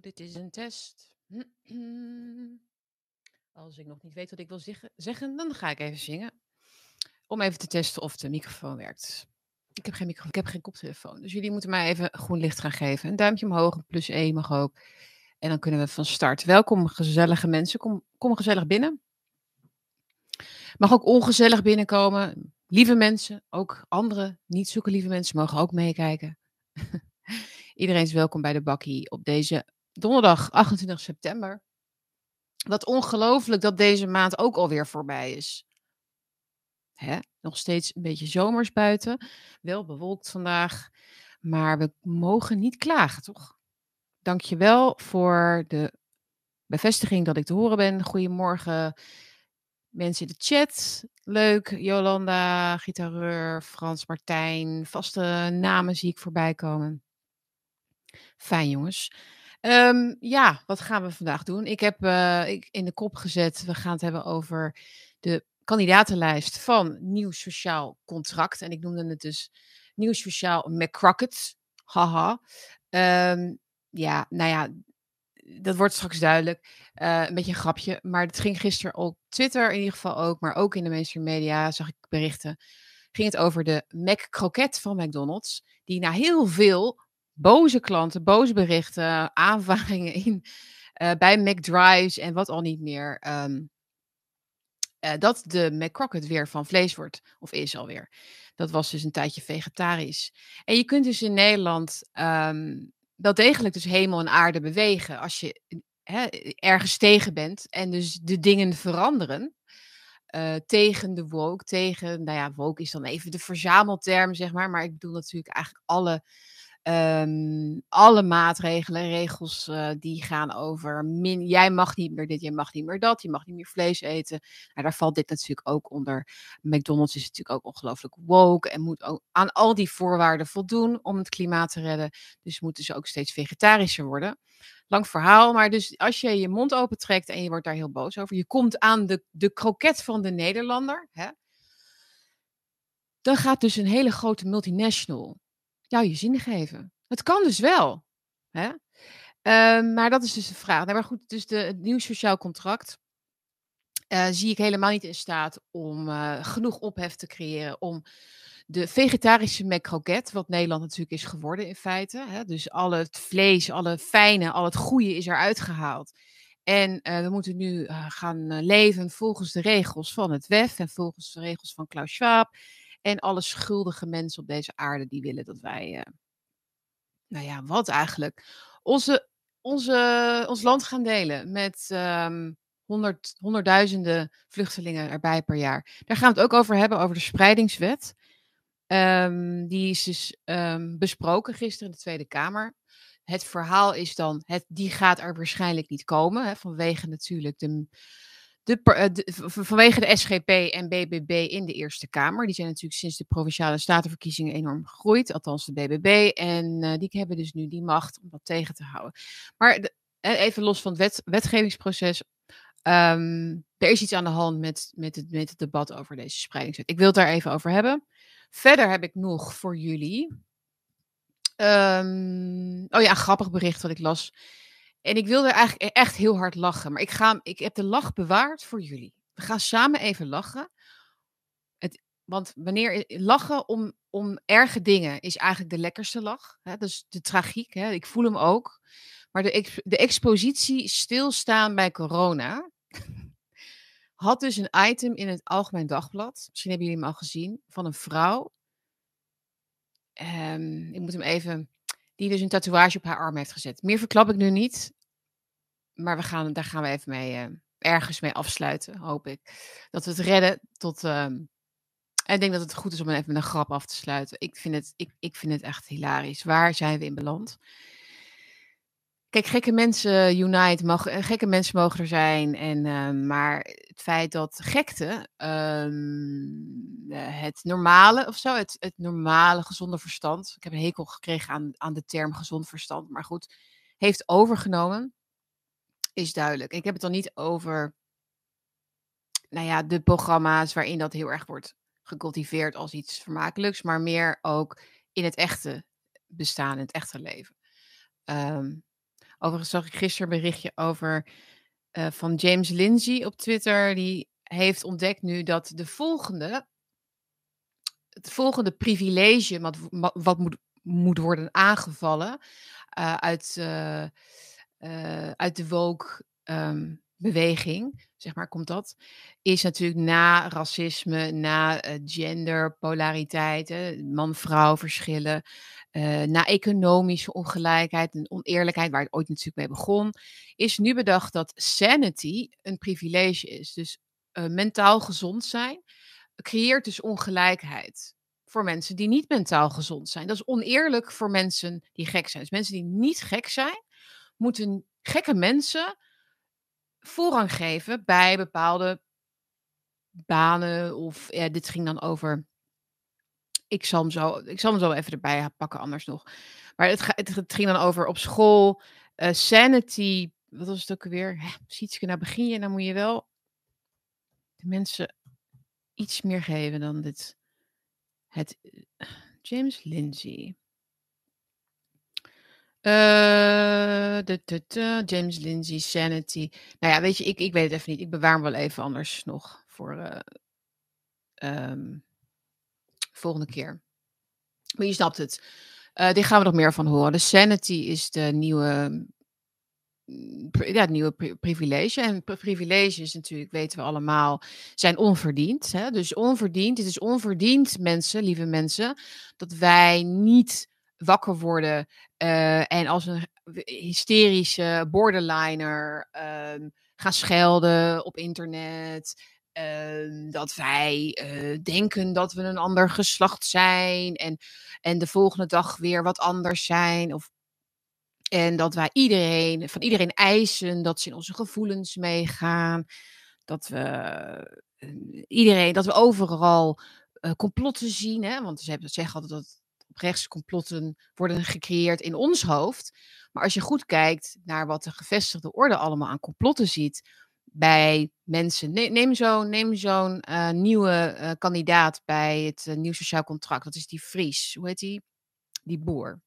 Dit is een test. Als ik nog niet weet wat ik wil zeggen, dan ga ik even zingen. Om even te testen of de microfoon werkt. Ik heb geen microfoon, ik heb geen koptelefoon. Dus jullie moeten mij even groen licht gaan geven. Een duimpje omhoog, een plus 1 mag ook. En dan kunnen we van start. Welkom gezellige mensen. Kom, kom gezellig binnen. Mag ook ongezellig binnenkomen. Lieve mensen, ook andere niet zoeken lieve mensen mogen ook meekijken. Iedereen is welkom bij de bakkie op deze donderdag 28 september. Wat ongelooflijk dat deze maand ook alweer voorbij is. Hè? Nog steeds een beetje zomers buiten. Wel bewolkt vandaag. Maar we mogen niet klagen, toch? Dankjewel voor de bevestiging dat ik te horen ben. Goedemorgen mensen in de chat. Leuk. Jolanda, gitareur, Frans Martijn. Vaste namen zie ik voorbij komen. Fijn jongens. Ehm, ja, wat gaan we vandaag doen? Ik heb uh, ik in de kop gezet, we gaan het hebben over de kandidatenlijst van Nieuw Sociaal Contract. En ik noemde het dus Nieuw Sociaal McCrocket. Haha. Um, ja, nou ja, dat wordt straks duidelijk. Uh, een beetje een grapje. Maar het ging gisteren op Twitter in ieder geval ook, maar ook in de mainstream media zag ik berichten. Ging het over de McCrocket van McDonald's. Die na heel veel boze klanten, boze berichten, aanvaringen in, uh, bij McDrives en wat al niet meer. Um, uh, dat de McCrocket weer van vlees wordt, of is alweer. Dat was dus een tijdje vegetarisch. En je kunt dus in Nederland um, wel degelijk dus hemel en aarde bewegen als je ergens tegen bent en dus de dingen veranderen. Uh, tegen de woke, tegen, nou ja, woke is dan even de verzamelterm, zeg maar. Maar ik bedoel natuurlijk eigenlijk alle Um, alle maatregelen, regels uh, die gaan over jij mag niet meer dit, jij mag niet meer dat, je mag niet meer vlees eten. Nou, daar valt dit natuurlijk ook onder. McDonald's is natuurlijk ook ongelooflijk woke en moet ook aan al die voorwaarden voldoen om het klimaat te redden. Dus moeten ze ook steeds vegetarischer worden. Lang verhaal, maar dus als je je mond opentrekt en je wordt daar heel boos over, je komt aan de, de kroket van de Nederlander, hè, dan gaat dus een hele grote multinational jou je zin geven. Het kan dus wel. Hè? Uh, maar dat is dus de vraag. Nou, maar goed, dus de, het nieuw sociaal contract uh, zie ik helemaal niet in staat om uh, genoeg ophef te creëren om de vegetarische McCroket, wat Nederland natuurlijk is geworden in feite. Hè? Dus al het vlees, alle fijne, al het goede is eruit gehaald. En uh, we moeten nu gaan leven volgens de regels van het WEF en volgens de regels van Klaus Schwab. En alle schuldige mensen op deze aarde die willen dat wij, uh, nou ja, wat eigenlijk, onze, onze, ons land gaan delen met um, honderd, honderdduizenden vluchtelingen erbij per jaar. Daar gaan we het ook over hebben, over de spreidingswet. Um, die is dus um, besproken gisteren in de Tweede Kamer. Het verhaal is dan, het, die gaat er waarschijnlijk niet komen, hè, vanwege natuurlijk de de, eh, vanwege de SGP en BBB in de Eerste Kamer. Die zijn natuurlijk sinds de provinciale statenverkiezingen enorm gegroeid, althans de BBB. En uh, die hebben dus nu die macht om dat tegen te houden. Maar de, even los van het wet, wetgevingsproces. Um, er is iets aan de hand met, met, het, met het debat over deze spreidingswet. Ik wil het daar even over hebben. Verder heb ik nog voor jullie. Um, oh ja, een grappig bericht wat ik las. En ik wilde eigenlijk e-, echt heel hard lachen. Maar ik, ga, ik heb de lach bewaard voor jullie. We gaan samen even lachen. Het, want wanneer lachen om, om erge dingen is eigenlijk de lekkerste lach. Hè? Dus de tragiek. Hè? Ik voel hem ook. Maar de, de expositie stilstaan bij corona. had dus een item in het Algemeen Dagblad. Misschien hebben jullie hem al gezien. Van een vrouw. Um, ik moet hem even. Die dus een tatoeage op haar arm heeft gezet. Meer verklap ik nu niet maar we gaan, daar gaan we even mee, uh, ergens mee afsluiten, hoop ik. Dat we het redden tot. En ik denk dat het goed is om even met een grap af te sluiten. Ik vind het, ik, ik vind het echt hilarisch. Waar zijn we in beland? Kijk, gekke mensen unite, mogen, eh, gekke mensen mogen er zijn. En, uh, maar het feit dat gekte, um, het normale of zo, het, het normale gezonde verstand. Ik heb een hekel gekregen aan, aan de term gezond verstand, maar goed, heeft overgenomen is duidelijk. Ik heb het dan niet over, nou ja, de programma's waarin dat heel erg wordt gecultiveerd als iets vermakelijks, maar meer ook in het echte bestaan, in het echte leven. Ehm, overigens zag ik gisteren een berichtje over uh, van James Lindsay op Twitter. Die heeft ontdekt nu dat de volgende, het volgende privilege wat, moet, moet worden aangevallen uh, uit, uh, uit de woke um, beweging, zeg maar, komt dat, is natuurlijk na racisme, na uh, genderpolariteit, man-vrouw verschillen, uh, na economische ongelijkheid en oneerlijkheid, waar het ooit natuurlijk mee begon, is nu bedacht dat sanity een privilege is. Dus mentaal gezond zijn creëert dus ongelijkheid voor mensen die niet mentaal gezond zijn. Dat is oneerlijk voor mensen die gek zijn. Dus mensen die niet gek zijn, moeten gekke mensen voorrang geven bij bepaalde banen. Of ja, dit ging dan over. Ik zal hem zo, ik zal hem zo even erbij pakken, anders nog. Maar het, het, ging dan over op school. Uh, sanity. Wat was het ook weer? Ziet je, nou begin je dan moet je wel de mensen iets meer geven dan dit. Het eh, James Lindsay. Uh, de, de, James Lindsay, Sanity. Nou ja, weet je, ik, ik weet het even niet. Ik bewaar hem wel even anders nog voor uh, volgende keer. Maar je snapt het. Uh, gaan we nog meer van horen. De Sanity is de nieuwe, ja, het nieuwe pri privilege. En privilege is natuurlijk, weten we allemaal, zijn onverdiend. Hè? Dus onverdiend. Het is onverdiend, mensen, lieve mensen, dat wij niet wakker worden uh, en als een hysterische borderliner um, gaan schelden op internet. Uh, dat wij uh, denken dat we een ander geslacht zijn en, en de volgende dag weer wat anders zijn. Of, en dat wij iedereen, van iedereen eisen dat ze in onze gevoelens meegaan. Dat we iedereen, dat we overal complotten zien. Hè? Want ze zeggen altijd dat rechtse complotten worden gecreëerd in ons hoofd. Maar als je goed kijkt naar wat de gevestigde orde allemaal aan complotten ziet bij mensen. neem zo'n neem zo'n uh, nieuwe uh, kandidaat bij het uh, nieuw sociaal contract. Dat is die Fries. Hoe heet die? Die boer.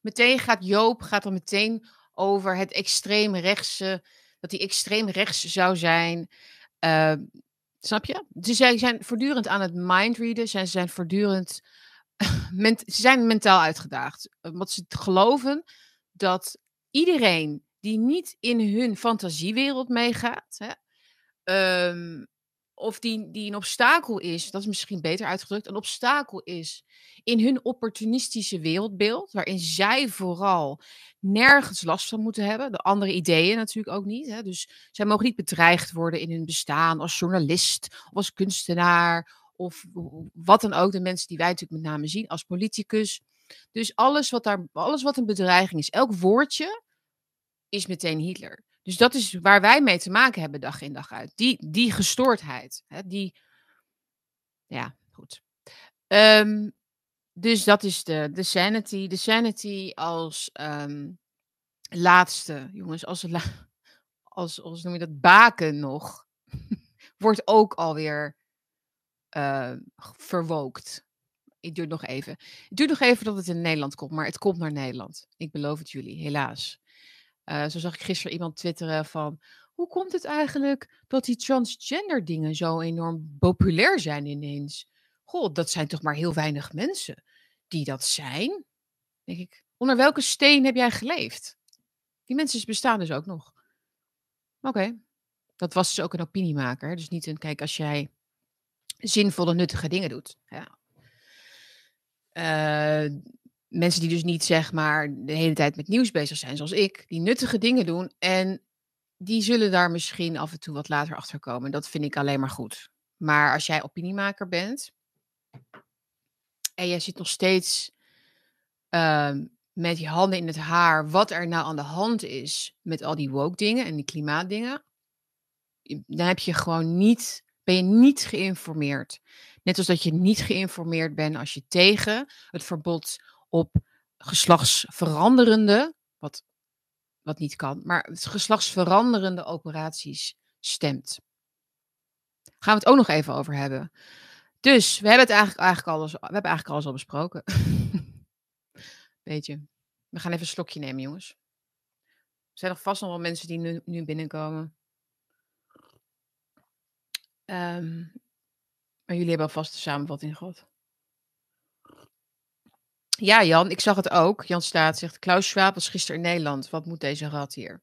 Meteen gaat Joop gaat er meteen over het extreem rechtse. Dat hij extreem rechts zou zijn. snap je? Ze zijn voortdurend aan het mindreaden. Ze zijn voortdurend ze zijn mentaal uitgedaagd. Omdat ze geloven dat iedereen die niet in hun fantasiewereld meegaat, hè, um, of die, die een obstakel is, dat is misschien beter uitgedrukt, een obstakel is in hun opportunistische wereldbeeld, waarin zij vooral nergens last van moeten hebben. De andere ideeën natuurlijk ook niet. Hè. Dus zij mogen niet bedreigd worden in hun bestaan als journalist of als kunstenaar of wat dan ook, de mensen die wij natuurlijk met name zien als politicus. Dus alles wat, daar, alles wat een bedreiging is, elk woordje is meteen Hitler. Dus dat is waar wij mee te maken hebben dag in dag uit. Die, die gestoordheid. Hè, die, ja, goed. Um, dus dat is de, de sanity. De sanity als um, laatste, jongens, als, als, als noem je dat, baken nog, wordt ook alweer uh, verwookt. Het duurt nog even. Het duurt nog even dat het in Nederland komt, maar het komt naar Nederland. Ik beloof het jullie, helaas. Uh, zo zag ik gisteren iemand twitteren van... Hoe komt het eigenlijk dat die transgender dingen zo enorm populair zijn ineens? God, dat zijn toch maar heel weinig mensen die dat zijn? Denk ik, onder welke steen heb jij geleefd? Die mensen bestaan dus ook nog. Oké, dat was dus ook een opiniemaker. Dus niet een, kijk, als jij zinvolle, nuttige dingen doet. Ja. Uh, mensen die dus niet zeg maar de hele tijd met nieuws bezig zijn, zoals ik, die nuttige dingen doen en die zullen daar misschien af en toe wat later achter komen. Dat vind ik alleen maar goed. Maar als jij opiniemaker bent en jij zit nog steeds uh, met je handen in het haar wat er nou aan de hand is met al die woke dingen en die klimaatdingen, dan heb je gewoon niet ben je niet geïnformeerd. Net als dat je niet geïnformeerd bent als je tegen het verbod op geslachtsveranderende, wat, wat niet kan, maar geslachtsveranderende operaties stemt. Gaan we het ook nog even over hebben. Dus we hebben het eigenlijk, eigenlijk, alles, we hebben eigenlijk alles al besproken. Weet je. We gaan even een slokje nemen, jongens. Er zijn nog vast nog wel mensen die nu, nu binnenkomen. Ehm, maar jullie hebben alvast de samenvatting gehad. Ja, Jan, ik zag het ook. Jan Staat zegt, Klaus Schwab was gisteren in Nederland. Wat moet deze rat hier?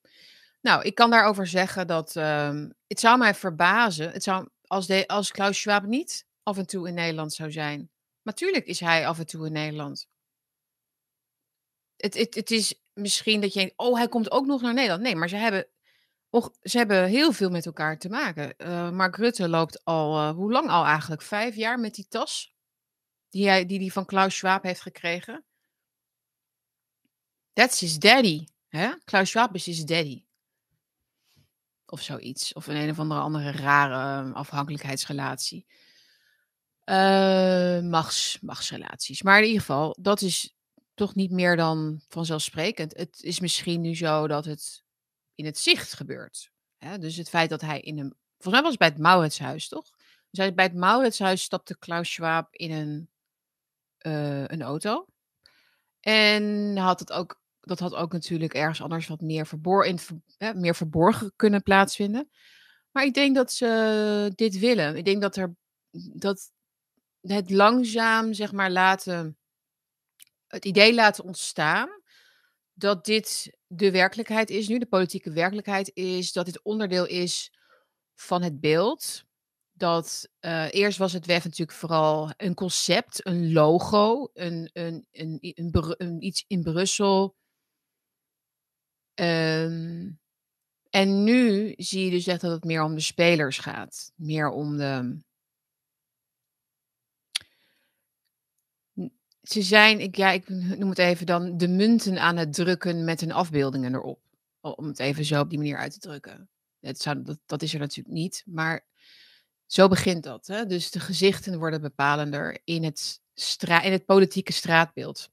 Nou, ik kan daarover zeggen dat ehm, het zou mij verbazen het zou, als, de, als Klaus Schwab niet af en toe in Nederland zou zijn. Natuurlijk is hij af en toe in Nederland. Het, het, het is misschien dat je oh, hij komt ook nog naar Nederland. Nee, maar ze hebben, ze hebben heel veel met elkaar te maken. Uh, Mark Rutte loopt al, uh, hoe lang al eigenlijk? Vijf jaar met die tas die hij die, die van Klaus Schwab heeft gekregen. That's his daddy. Hè? Klaus Schwab is his daddy. Of zoiets. Of een een of andere, andere rare ehm, afhankelijkheidsrelatie. Uh, machts, machtsrelaties. Maar in ieder geval, dat is toch niet meer dan vanzelfsprekend. Het is misschien nu zo dat het in het zicht gebeurt. Dus het feit dat hij in een. Volgens mij was het bij het Mauritshuis, toch? Dus bij het Mauritshuis stapte Klaus Schwab in een, uh, een auto. En had het ook dat had ook natuurlijk ergens anders wat meer, in, meer verborgen kunnen plaatsvinden. Maar ik denk dat ze dit willen. Ik denk dat er dat het langzaam, zeg maar, laten. Het idee laten ontstaan dat dit de werkelijkheid is nu, de politieke werkelijkheid is, dat dit onderdeel is van het beeld. Dat uh, eerst was het WEF natuurlijk vooral een concept, een logo, een, een, een, een, iets in Brussel Um, en nu zie je dus echt dat het meer om de spelers gaat. Meer om de. Ze zijn, ik, ja, ik noem het even dan, de munten aan het drukken met hun afbeeldingen erop. Om het even zo op die manier uit te drukken. Het zou, dat, is er natuurlijk niet, maar zo begint dat. Hè? Dus de gezichten worden bepalender in het, in het politieke straatbeeld.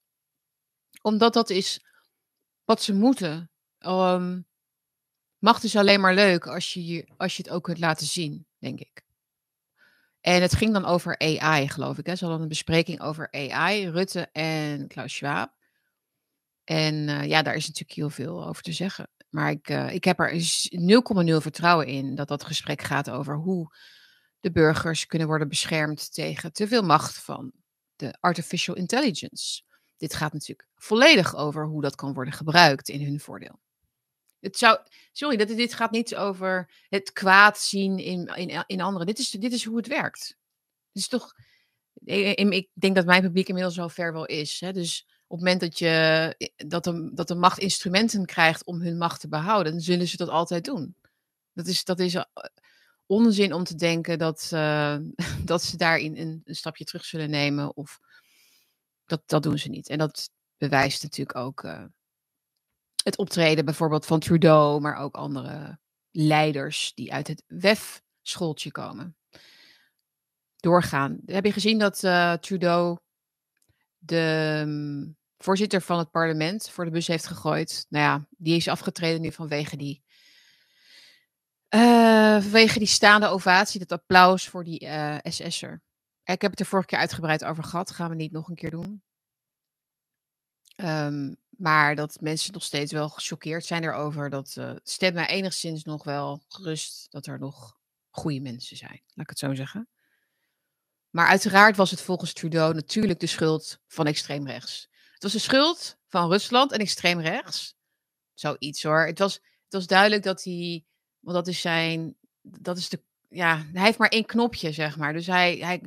Omdat dat is wat ze moeten Um, macht is alleen maar leuk als je, als je het ook kunt laten zien, denk ik. En het ging dan over AI, geloof ik. Hè? Ze hadden een bespreking over AI, Rutte en Klaus Schwab. En uh, ja, daar is natuurlijk heel veel over te zeggen. Maar ik, uh, ik heb er 0,0 vertrouwen in dat dat gesprek gaat over hoe de burgers kunnen worden beschermd tegen te veel macht van de artificial intelligence. Dit gaat natuurlijk volledig over hoe dat kan worden gebruikt in hun voordeel. Het zou, sorry, dat, dit gaat niet over het kwaad zien in, in, in anderen. Dit is, dit is hoe het werkt. Het is toch, ik denk dat mijn publiek inmiddels zo ver wel is. Hè? Dus op het moment dat, je, dat, de, dat de macht instrumenten krijgt om hun macht te behouden, dan zullen ze dat altijd doen. Dat is, dat is eh, onzin om te denken dat, dat ze daarin een, een, stapje terug zullen nemen. Of dat, dat doen ze niet. En dat bewijst natuurlijk ook het optreden bijvoorbeeld van Trudeau, maar ook andere leiders die uit het WEF-schooltje komen. Doorgaan. Heb je gezien dat uh, Trudeau de um, voorzitter van het parlement voor de bus heeft gegooid? Nou ja, die is afgetreden nu vanwege die, uh, vanwege die staande ovatie, dat applaus voor die uh, SS'er. Ik heb het er vorige keer uitgebreid over gehad, gaan we niet nog een keer doen. Um, maar dat mensen nog steeds wel gechoqueerd zijn erover. Dat uh, stemt mij enigszins nog wel gerust dat er nog goede mensen zijn. Laat ik het zo zeggen. Maar uiteraard was het volgens Trudeau natuurlijk de schuld van extreem rechts. Het was de schuld van Rusland en extreem rechts. Zoiets hoor. Het was, het was duidelijk dat hij. Want dat is zijn. Dat is de. Ja, hij heeft maar één knopje, zeg maar. Dus hij, hij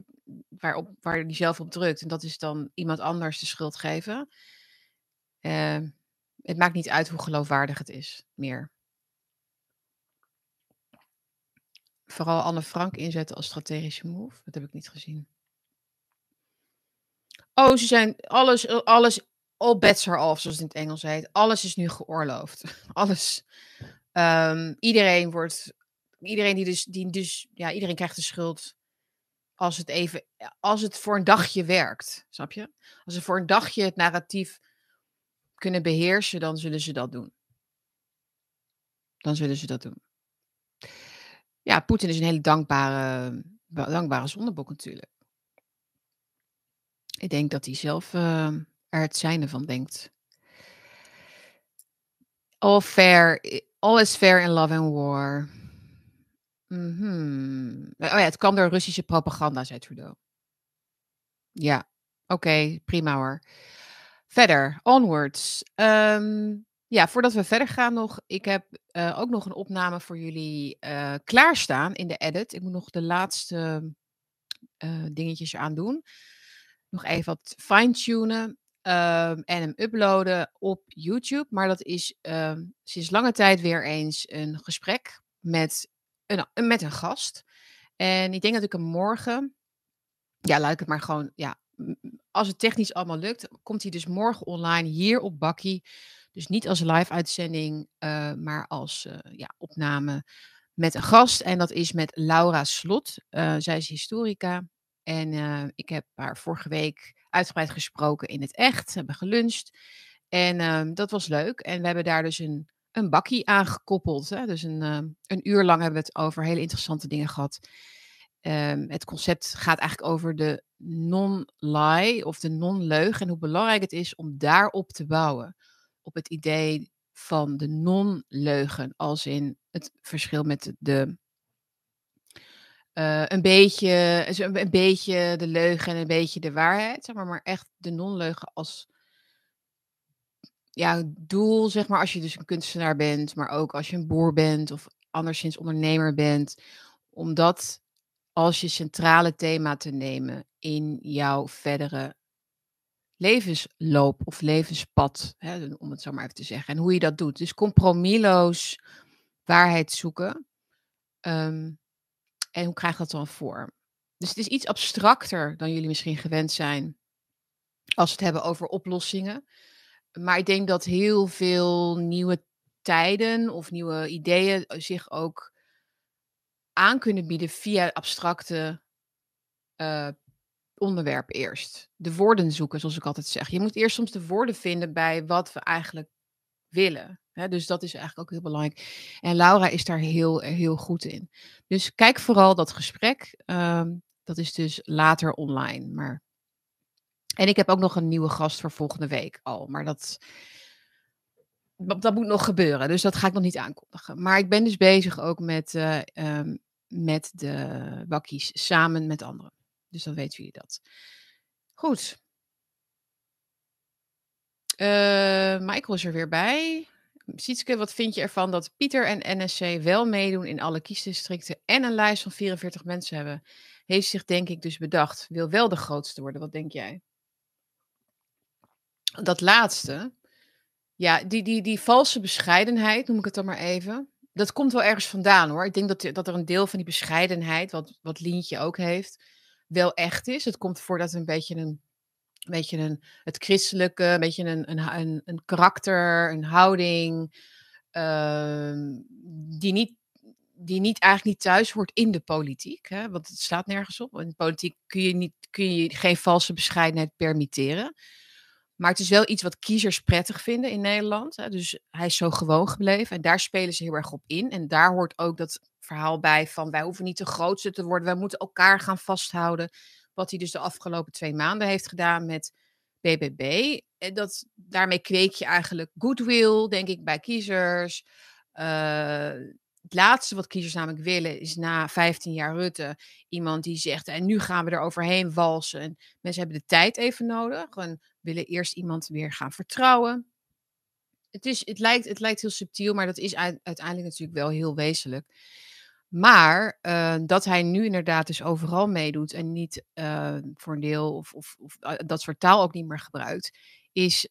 waarop, waar hij zelf op drukt. En dat is dan iemand anders de schuld geven. Uh, het maakt niet uit hoe geloofwaardig het is meer. Vooral Anne Frank inzetten als strategische move. Dat heb ik niet gezien. Oh, ze zijn alles, alles, all bets are off, zoals het in het Engels heet. Alles is nu geoorloofd. Alles. Um, iedereen wordt, iedereen die dus, die dus, ja, iedereen krijgt de schuld als het even, als het voor een dagje werkt, snap je? Als het voor een dagje het narratief kunnen beheersen, dan zullen ze dat doen. Dan zullen ze dat doen. Ja, Poetin is een hele dankbare, dankbare zondebok natuurlijk. Ik denk dat hij zelf uh, er het zijne van denkt. All fair, all is fair in love and war. Mhm. Oh ja, het kan door Russische propaganda, zei Trudeau. Ja, oké, prima hoor. Verder, onwards. Ehm, ja, voordat we verder gaan nog, ik heb uh, ook nog een opname voor jullie uh, klaarstaan in de edit. Ik moet nog de laatste uh, dingetjes aan doen. Nog even wat fine-tunen um, en hem uploaden op YouTube. Maar dat is ehm, sinds lange tijd weer eens een gesprek met een, met een gast. En ik denk dat ik hem morgen, ja, laat ik het maar gewoon, ja, als het technisch allemaal lukt, komt hij dus morgen online hier op Bakkie. Dus niet als live uitzending, uh, maar als uh, ja, opname met een gast. En dat is met Laura Slot. Uh, zij is historica. En ik heb haar vorige week uitgebreid gesproken in het echt. We hebben geluncht. En ehm, dat was leuk. En we hebben daar dus een een bakkie aangekoppeld. Hè? Dus een, uh, een uur lang hebben we het over hele interessante dingen gehad. Um, het concept gaat eigenlijk over de non-lie of de non-leugen en hoe belangrijk het is om daarop te bouwen. Op het idee van de non-leugen, als in het verschil met de. Uh, een, beetje, een beetje de leugen en een beetje de waarheid, zeg maar, maar echt de non-leugen als ja, doel, zeg maar, als je dus een kunstenaar bent, maar ook als je een boer bent of anderszins ondernemer bent, om dat als je centrale thema te nemen in jouw verdere levensloop of levenspad, hè, om het zo maar even te zeggen. En hoe je dat doet. Dus compromisloos waarheid zoeken. Um, en hoe krijg je dat dan voor? Dus het is iets abstracter dan jullie misschien gewend zijn als we het hebben over oplossingen. Maar ik denk dat heel veel nieuwe tijden of nieuwe ideeën zich ook aan kunnen bieden via abstracte uh, onderwerp eerst. De woorden zoeken, zoals ik altijd zeg. Je moet eerst soms de woorden vinden bij wat we eigenlijk willen. Dus dat is eigenlijk ook heel belangrijk. En Laura is daar heel, heel goed in. Dus kijk vooral dat gesprek. Uh, dat is dus later online. Maar en ik heb ook nog een nieuwe gast voor volgende week al. Maar dat, dat moet nog gebeuren. Dus dat ga ik nog niet aankondigen. Maar ik ben dus bezig ook met, uh, um, met de wakkies samen met anderen. Dus dan weten jullie dat. Goed. Uh, Michael is er weer bij. Sietske, wat vind je ervan dat Pieter en NSC wel meedoen in alle kiesdistricten en een lijst van 44 mensen hebben? Heeft zich denk ik dus bedacht, wil wel de grootste worden. Wat denk jij? dat laatste, ja, die, die, die valse bescheidenheid, noem ik het dan maar even. Dat komt wel ergens vandaan hoor. Ik denk dat, dat er een deel van die bescheidenheid, wat, wat Lientje ook heeft, wel echt is. Het komt voordat een beetje een, een beetje een, het christelijke, een beetje een, een, een, karakter, een houding, uh, die, niet, die niet eigenlijk niet thuis hoort in de politiek. Hè? Want het staat nergens op. In de politiek kun je, niet, kun je geen valse bescheidenheid permitteren. Maar het is wel iets wat kiezers prettig vinden in Nederland. Hè. Dus hij is zo gewoon gebleven. En daar spelen ze heel erg op in. En daar hoort ook dat verhaal bij van wij hoeven niet de grootste te worden. Wij moeten elkaar gaan vasthouden. Wat hij dus de afgelopen twee maanden heeft gedaan met BBB. En dat, daarmee kweek je eigenlijk goodwill, denk ik, bij kiezers. Uh, het laatste wat kiezers namelijk willen is na 15 jaar Rutte iemand die zegt en nu gaan we er overheen walsen. En mensen hebben de tijd even nodig en willen eerst iemand weer gaan vertrouwen. Het, is, het, lijkt, het lijkt heel subtiel, maar dat is uiteindelijk natuurlijk wel heel wezenlijk. Maar uh, dat hij nu inderdaad dus overal meedoet en niet uh, voor een deel of, of, of, uh, dat soort taal ook niet meer gebruikt, is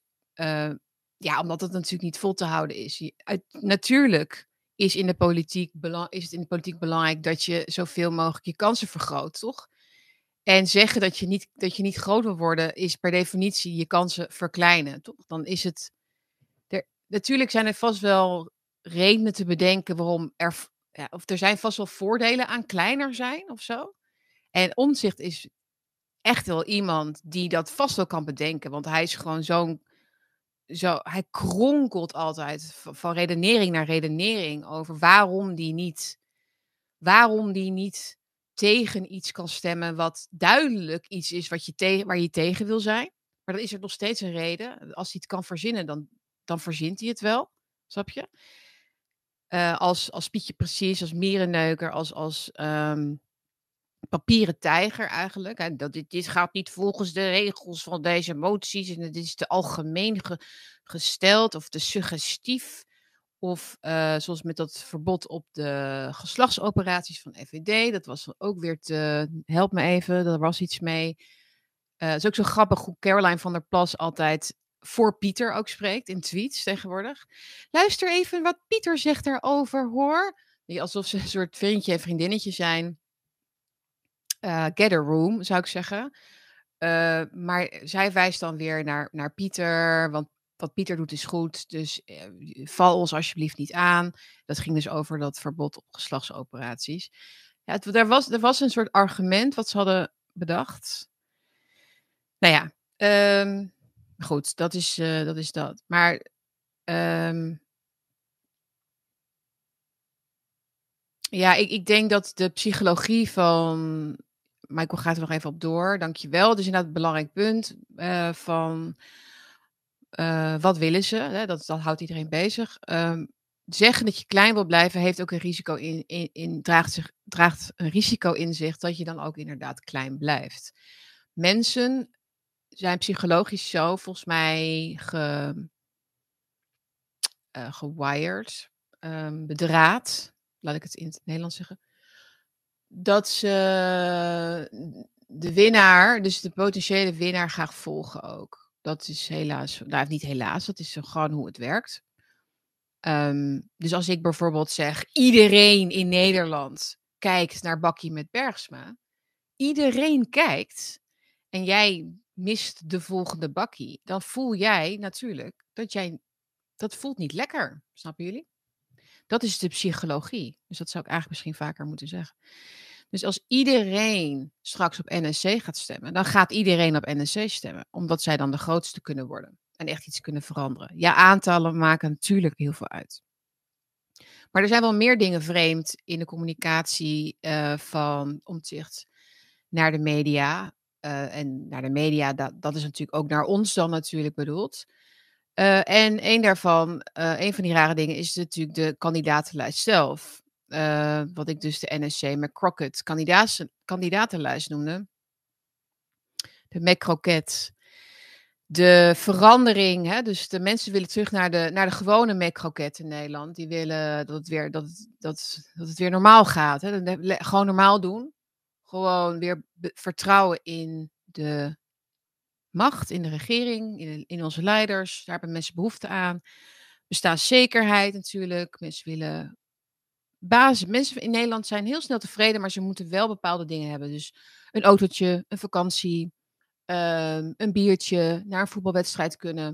ja, omdat het natuurlijk niet vol te houden is. Natuurlijk is, in de politiek is het in de politiek belangrijk dat je zoveel mogelijk je kansen vergroot, toch? En zeggen dat je niet, dat je niet groot wil worden, is per definitie je kansen verkleinen, toch? Dan is het. Er, natuurlijk zijn er vast wel redenen te bedenken waarom er. Ja, of er zijn vast wel voordelen aan kleiner zijn of zo. En omzicht is echt wel iemand die dat vast wel kan bedenken. Want hij is gewoon zo'n zo, hij kronkelt altijd van redenering naar redenering over waarom die niet, waarom die niet tegen iets kan stemmen wat duidelijk iets is wat je tegen, waar je tegen wil zijn. Maar dan is er nog steeds een reden. Als hij het kan verzinnen, dan, dan verzint hij het wel. Snap je? Uh, als, als Pietje Precies, als Mierenneuker, als, als um, papieren tijger eigenlijk. Dat dit, dit gaat niet volgens de regels van deze moties en dit is te algemeen ge, gesteld of te suggestief. Of uh, zoals met dat verbod op de geslachtsoperaties van FVD. Dat was ook weer te. Help me even, er was iets mee. Uh, het is ook zo grappig hoe Caroline van der Plas altijd voor Pieter ook spreekt in tweets tegenwoordig. Luister even wat Pieter zegt daarover, hoor. Alsof ze een soort vriendje en vriendinnetje zijn. Get a room, zou ik zeggen. Uh, maar zij wijst dan weer naar, naar Pieter, want wat Pieter doet is goed, dus uh, val ons alsjeblieft niet aan. Dat ging dus over dat verbod op geslachtsoperaties. Ja, er, was, er was een soort argument wat ze hadden bedacht. Nou ja, um, goed, dat is, dat, is dat. Maar um, ja, ik, ik denk dat de psychologie van. Michael gaat er nog even op door, dankjewel. Dus inderdaad, een belangrijk punt uh, van. Uh, wat willen ze? Hè? Dat, houdt iedereen bezig. Um, zeggen dat je klein wil blijven, heeft ook een risico in, in, draagt, zich, draagt een risico in zich dat je dan ook inderdaad klein blijft. Mensen zijn psychologisch zo volgens mij ge, uh, gewired, bedraad, laat ik het in het Nederlands zeggen, dat ze de winnaar, dus de potentiële winnaar, graag volgen ook. Dat is helaas, nou niet helaas, dat is gewoon hoe het werkt. Um, dus als ik bijvoorbeeld zeg, iedereen in Nederland kijkt naar Bakkie met Bergsma. Iedereen kijkt en jij mist de volgende bakkie, dan voel jij natuurlijk dat jij, dat voelt niet lekker. Snappen jullie? Dat is de psychologie. Dus dat zou ik eigenlijk misschien vaker moeten zeggen. Dus als iedereen straks op NSC gaat stemmen, dan gaat iedereen op NSC stemmen, omdat zij dan de grootste kunnen worden en echt iets kunnen veranderen. Ja, aantallen maken natuurlijk heel veel uit. Maar er zijn wel meer dingen vreemd in de communicatie uh, van omzicht naar de media. Uh, en naar de media, dat, dat is natuurlijk ook naar ons dan natuurlijk bedoeld. Uh, en een daarvan, uh, een van die rare dingen, is natuurlijk de kandidatenlijst zelf. wat ik dus de NSC McCrocket kandidatenlijst noemde. De McCrocket. De verandering, hè, dus de mensen willen terug naar de, naar de gewone McCrocket in Nederland. Die willen dat het weer, dat, dat, dat het weer normaal gaat. Hè. Gewoon normaal doen gewoon weer vertrouwen in de macht, in de regering, in, in onze leiders. Daar hebben mensen behoefte aan. Bestaanszekerheid natuurlijk. Mensen willen basis. Mensen in Nederland zijn heel snel tevreden, maar ze moeten wel bepaalde dingen hebben. Dus een autootje, een vakantie, um, een biertje, naar een voetbalwedstrijd kunnen.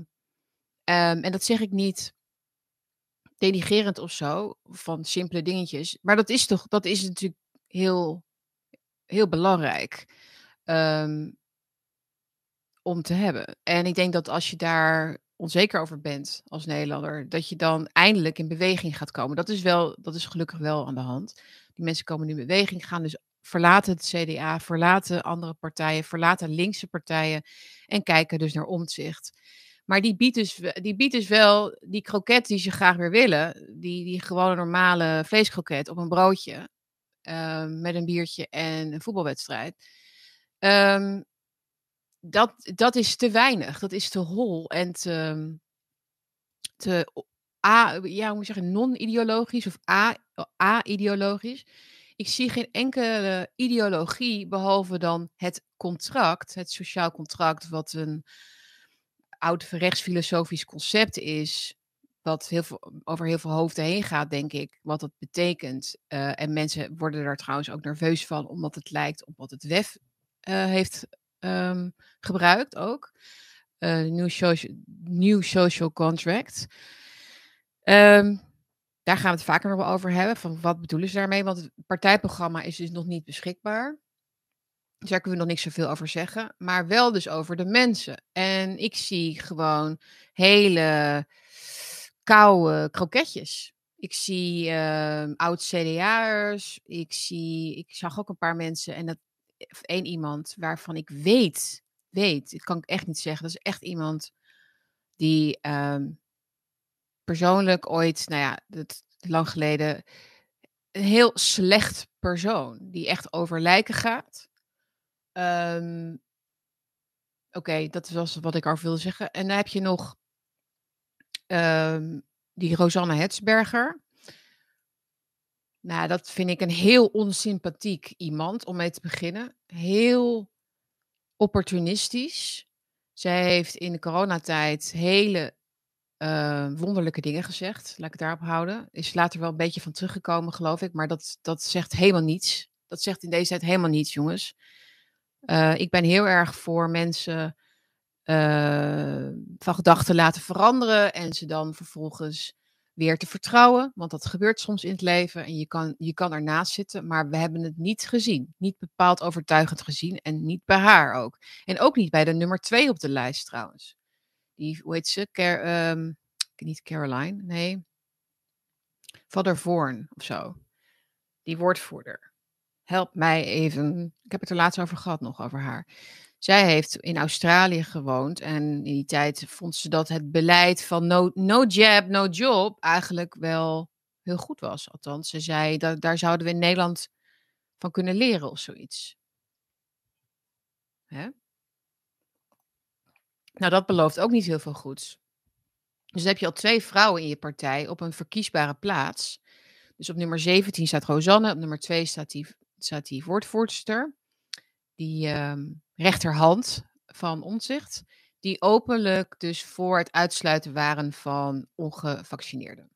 Um, en dat zeg ik niet denigerend of zo, van simpele dingetjes. Maar dat is toch, dat is natuurlijk heel heel belangrijk um, om te hebben. En ik denk dat als je daar onzeker over bent als Nederlander, dat je dan eindelijk in beweging gaat komen. Dat is wel, dat is gelukkig wel aan de hand. Die mensen komen nu in beweging, gaan dus verlaten het CDA, verlaten andere partijen, verlaten linkse partijen en kijken dus naar omzicht. Maar die biedt, dus, die biedt dus wel die kroket die ze graag weer willen, die, die gewone normale vleeskroket op een broodje. Ehm, met een biertje en een voetbalwedstrijd. Um, dat, dat is te weinig. Dat is te hol en te, te a, ja, hoe moet je zeggen, non-ideologisch of a-ideologisch. Ik zie geen enkele ideologie behalve dan het contract, het sociaal contract, wat een oud rechtsfilosofisch concept is wat heel veel, over heel veel hoofden heen gaat, denk ik, wat dat betekent. Uh, en mensen worden er trouwens ook nerveus van, omdat het lijkt op wat het WEF uh, heeft um, gebruikt ook. Uh, new, social, new Social Contract. Um, daar gaan we het vaker nog wel over hebben. Van wat bedoelen ze daarmee? Want het partijprogramma is dus nog niet beschikbaar. Dus daar kunnen we nog niks zoveel over zeggen. Maar wel dus over de mensen. En ik zie gewoon hele koude kroketjes. Ik zie uh, oud-CDA'ers. Ik, zie, ik zag ook een paar mensen. En dat één iemand waarvan ik weet, weet, ik kan ik echt niet zeggen. Dat is echt iemand die um, persoonlijk ooit, nou ja, dat, lang geleden, een heel slecht persoon die echt over lijken gaat. Ehm, Oké, dat was wat ik over wilde zeggen. En dan heb je nog ehm, die Rosanne Hetsberger. Nou, dat vind ik een heel onsympathiek iemand om mee te beginnen. Heel opportunistisch. Zij heeft in de coronatijd hele uh, wonderlijke dingen gezegd. Laat ik het daarop houden. Is later wel een beetje van teruggekomen, geloof ik. Maar dat, dat zegt helemaal niets. Dat zegt in deze tijd helemaal niets, jongens. Uh, ik ben heel erg voor mensen uh, van gedachten laten veranderen. En ze dan vervolgens weer te vertrouwen. Want dat gebeurt soms in het leven. En je kan, je kan ernaast zitten. Maar we hebben het niet gezien. Niet bepaald overtuigend gezien. En niet bij haar ook. En ook niet bij de nummer twee op de lijst trouwens die, hoe heet ze? Car, um, niet Caroline, nee. Vader Voorn of zo. Die woordvoerder. Help mij even. Ik heb het er laatst over gehad nog, over haar. Zij heeft in Australië gewoond en in die tijd vond ze dat het beleid van no, no jab, no job eigenlijk wel heel goed was. Althans, ze zei dat daar zouden we in Nederland van kunnen leren of zoiets. Hè? Nou, dat belooft ook niet heel veel goeds. Dus dan heb je al twee vrouwen in je partij op een verkiesbare plaats. Dus op nummer 17 staat Rosanne, op nummer 2 staat die, staat die woordvoerster, die uh, rechterhand van Omzicht, die openlijk dus voor het uitsluiten waren van ongevaccineerden.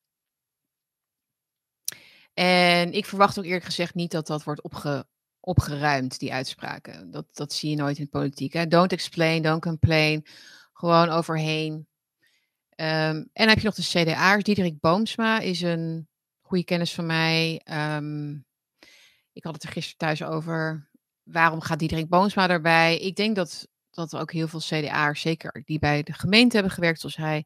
En ik verwacht ook eerlijk gezegd niet dat dat wordt opge, opgeruimd, die uitspraken. Dat, dat zie je nooit in politiek. Hè? Don't explain, don't complain. Gewoon overheen. Um, en dan heb je nog de CDA'ers. Diederik Boomsma is een goede kennis van mij. Um, ik had het er gisteren thuis over. Waarom gaat Diederik Boomsma erbij? Ik denk dat, dat er ook heel veel CDA'ers, zeker die bij de gemeente hebben gewerkt zoals hij,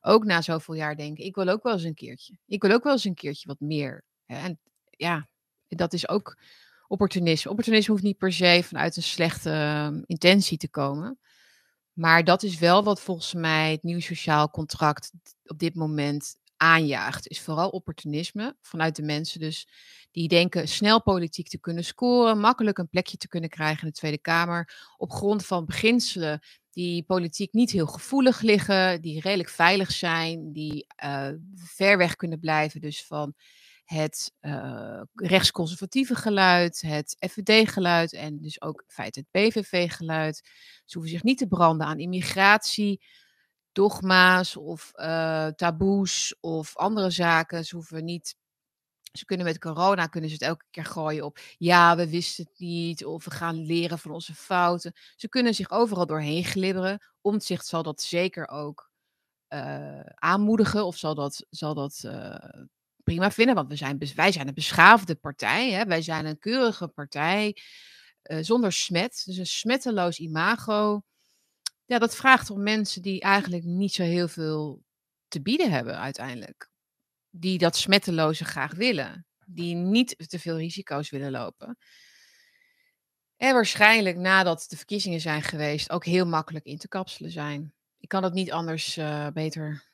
ook na zoveel jaar denken, ik wil ook wel eens een keertje. Ik wil ook wel eens een keertje wat meer. En ja, dat is ook opportunisme. Opportunisme hoeft niet per se vanuit een slechte uh, intentie te komen. Maar dat is wel wat volgens mij het nieuw sociaal contract op dit moment aanjaagt. Is vooral opportunisme vanuit de mensen dus die denken snel politiek te kunnen scoren, makkelijk een plekje te kunnen krijgen in de Tweede Kamer op grond van beginselen die politiek niet heel gevoelig liggen, die redelijk veilig zijn, die uh, ver weg kunnen blijven dus van het uh, rechtsconservatieve geluid, het FVD-geluid en dus ook in feite het PVV-geluid. Ze hoeven zich niet te branden aan immigratie, dogma's of uh, taboes of andere zaken. Ze hoeven niet. Ze kunnen met corona kunnen ze het elke keer gooien op. Ja, we wisten het niet. Of we gaan leren van onze fouten. Ze kunnen zich overal doorheen glibberen. Omtzigt zal dat zeker ook uh, aanmoedigen. Of zal dat, zal dat prima vinden, want we zijn, wij zijn een beschaafde partij. Hè? Wij zijn een keurige partij zonder smet. Dus een smetteloos imago. Ja, dat vraagt om mensen die eigenlijk niet zo heel veel te bieden hebben uiteindelijk. Die dat smetteloze graag willen. Die niet te veel risico's willen lopen. En waarschijnlijk nadat de verkiezingen zijn geweest ook heel makkelijk in te kapselen zijn. Ik kan het niet anders uh, beter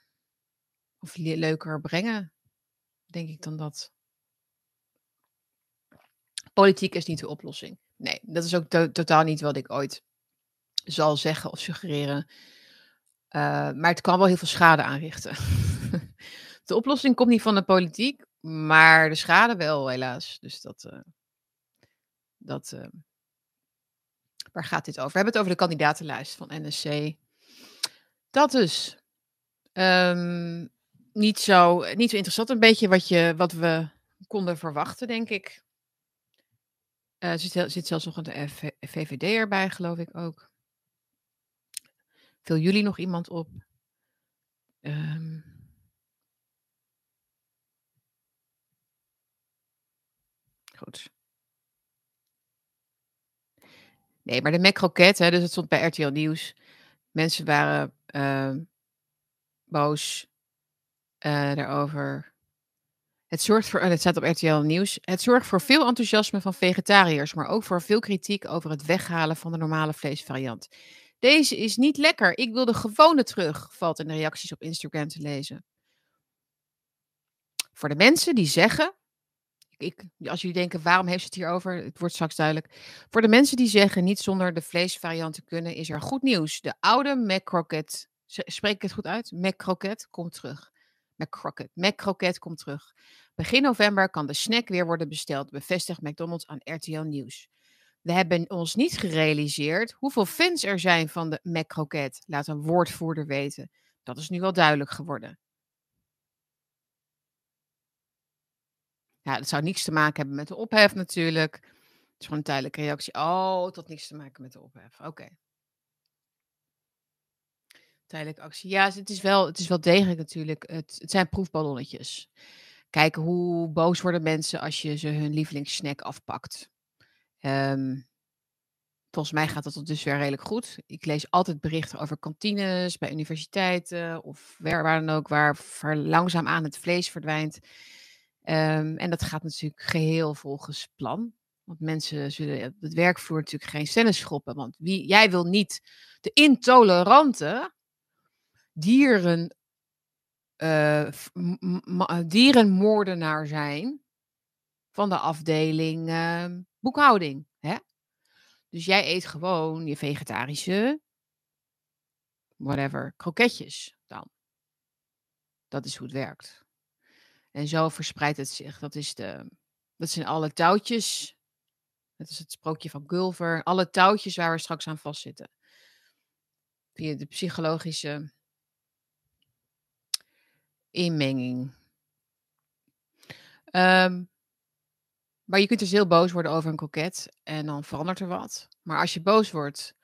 of leuker brengen denk ik dan dat. Politiek is niet de oplossing. Nee, dat is ook to totaal niet wat ik ooit zal zeggen of suggereren. Uh, maar het kan wel heel veel schade aanrichten. de oplossing komt niet van de politiek, maar de schade wel, helaas. Dus dat. Uh, dat uh, waar gaat dit over? We hebben het over de kandidatenlijst van NSC. Dat dus. Um, niet zo, niet zo interessant. Een beetje wat, je, wat we konden verwachten, denk ik. Er zit, zit, zelfs nog een VVD erbij, geloof ik ook. Viel jullie nog iemand op? Um, goed. Nee, maar de Mac hè, dus het stond bij RTL Nieuws. Mensen waren uh, boos uh, daarover. Het zorgt voor, en het staat op RTL Nieuws, het zorgt voor veel enthousiasme van vegetariërs, maar ook voor veel kritiek over het weghalen van de normale vleesvariant. Deze is niet lekker, ik wil de gewone terug, valt in de reacties op Instagram te lezen. Voor de mensen die zeggen, ik, als jullie denken, waarom heeft ze het hier over? Het wordt straks duidelijk. Voor de mensen die zeggen, niet zonder de vleesvariant te kunnen, is er goed nieuws. De oude McCrocket, spreek ik het goed uit? McCrocket komt terug. McCrocket, McCrocket komt terug. Begin november kan de snack weer worden besteld, bevestigt McDonald's aan RTL Nieuws. We hebben ons niet gerealiseerd hoeveel fans er zijn van de McCrocket, laat een woordvoerder weten. Dat is nu wel duidelijk geworden. Ja, dat zou niets te maken hebben met de ophef natuurlijk. Het is gewoon een tijdelijke reactie. Oh, het had niks te maken met de ophef. Oké. Tijdelijke actie. Ja, het is wel, het is wel degelijk natuurlijk. Het, het zijn proefballonnetjes. Kijken hoe boos worden mensen als je ze hun lievelingssnack afpakt. Ehm, volgens mij gaat dat tot dusver redelijk goed. Ik lees altijd berichten over kantines bij universiteiten of waar, waar dan ook, waar langzaam aan het vlees verdwijnt. Ehm, en dat gaat natuurlijk geheel volgens plan. Want mensen zullen het werkvloer natuurlijk geen stennis schoppen. Want wie, jij wil niet de intolerante dieren, uh, dierenmoordenaar zijn van de afdeling uh, boekhouding. Hè? Dus jij eet gewoon je vegetarische, whatever, kroketjes dan. Dat is hoe het werkt. En zo verspreidt het zich. Dat, is de, dat zijn alle touwtjes. Dat is het sprookje van Gulver. Alle touwtjes waar we straks aan vastzitten. Via de psychologische inmenging. Um, maar je kunt dus heel boos worden over een koket en dan verandert er wat. Maar als je boos wordt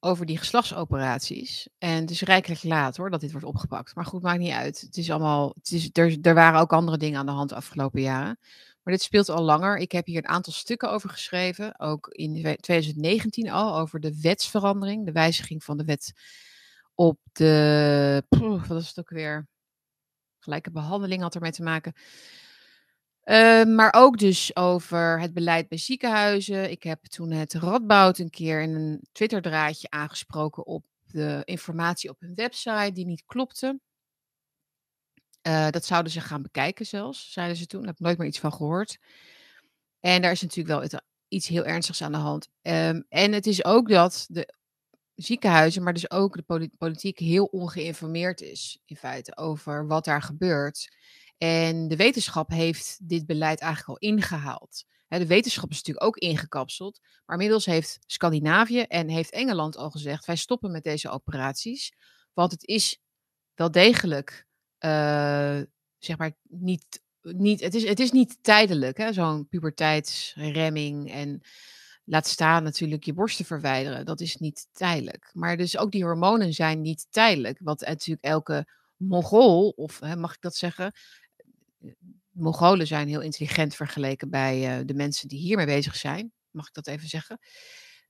over die geslachtsoperaties. En het is rijkelijk laat hoor dat dit wordt opgepakt. Maar goed, maakt niet uit. Het is allemaal. Het is, er, er waren ook andere dingen aan de hand de afgelopen jaren. Maar dit speelt al langer. Ik heb hier een aantal stukken over geschreven. Ook in 2019 al. Over de wetsverandering. De wijziging van de wet op de. wat is het ook weer? Gelijke behandeling had ermee te maken. Uh, maar ook dus over het beleid bij ziekenhuizen. Ik heb toen het Radboud een keer in een Twitterdraadje aangesproken op de informatie op hun website die niet klopte. Uh, dat zouden ze gaan bekijken zelfs, zeiden ze toen. Daar heb ik nooit meer iets van gehoord. En daar is natuurlijk wel iets heel ernstigs aan de hand. Um, en het is ook dat de ziekenhuizen, maar dus ook de politiek heel ongeïnformeerd is in feite over wat daar gebeurt. En de wetenschap heeft dit beleid eigenlijk al ingehaald. De wetenschap is natuurlijk ook ingekapseld. Maar inmiddels heeft Scandinavië en heeft Engeland al gezegd: wij stoppen met deze operaties. Want het is wel degelijk, uh, zeg maar, niet. niet het, is, het is niet tijdelijk, zo'n puberteitsremming. En laat staan natuurlijk je borsten verwijderen. Dat is niet tijdelijk. Maar dus ook die hormonen zijn niet tijdelijk. Wat natuurlijk elke Mongool, of hè, mag ik dat zeggen, Mongolen zijn heel intelligent vergeleken bij uh, de mensen die hiermee bezig zijn. Mag ik dat even zeggen?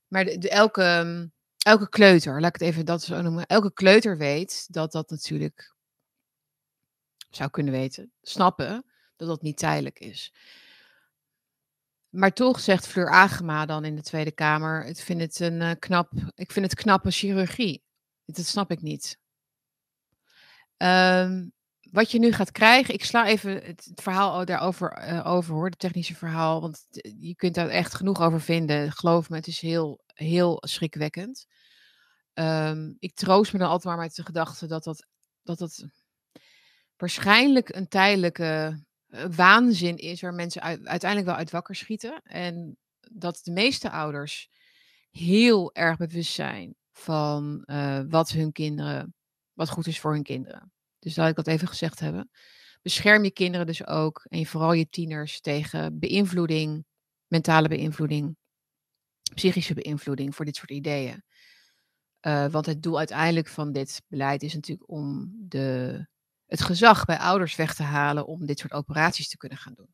Maar de, elke, mm, elke kleuter, laat ik het even dat zo noemen. Elke kleuter weet dat dat natuurlijk zou kunnen weten, snappen dat dat niet tijdelijk is. Maar toch zegt Fleur Agema dan in de Tweede Kamer: ik vind het een uh, knap, ik vind het knappe chirurgie. Dat snap ik niet. Um, wat je nu gaat krijgen, ik sla even het, verhaal daarover uh, over hoor, het technische verhaal, want je kunt daar echt genoeg over vinden. Geloof me, het is heel, heel schrikwekkend. Um, ik troost me dan altijd maar met de gedachte dat dat, dat, dat waarschijnlijk een tijdelijke uh, waanzin is waar mensen uiteindelijk wel uit wakker schieten. En dat de meeste ouders heel erg bewust zijn van wat hun kinderen, wat goed is voor hun kinderen. Dus laat ik dat even gezegd hebben. Bescherm je kinderen dus ook en vooral je tieners tegen beïnvloeding, mentale beïnvloeding, psychische beïnvloeding voor dit soort ideeën. Uh, want het doel uiteindelijk van dit beleid is natuurlijk om de, het gezag bij ouders weg te halen om dit soort operaties te kunnen gaan doen.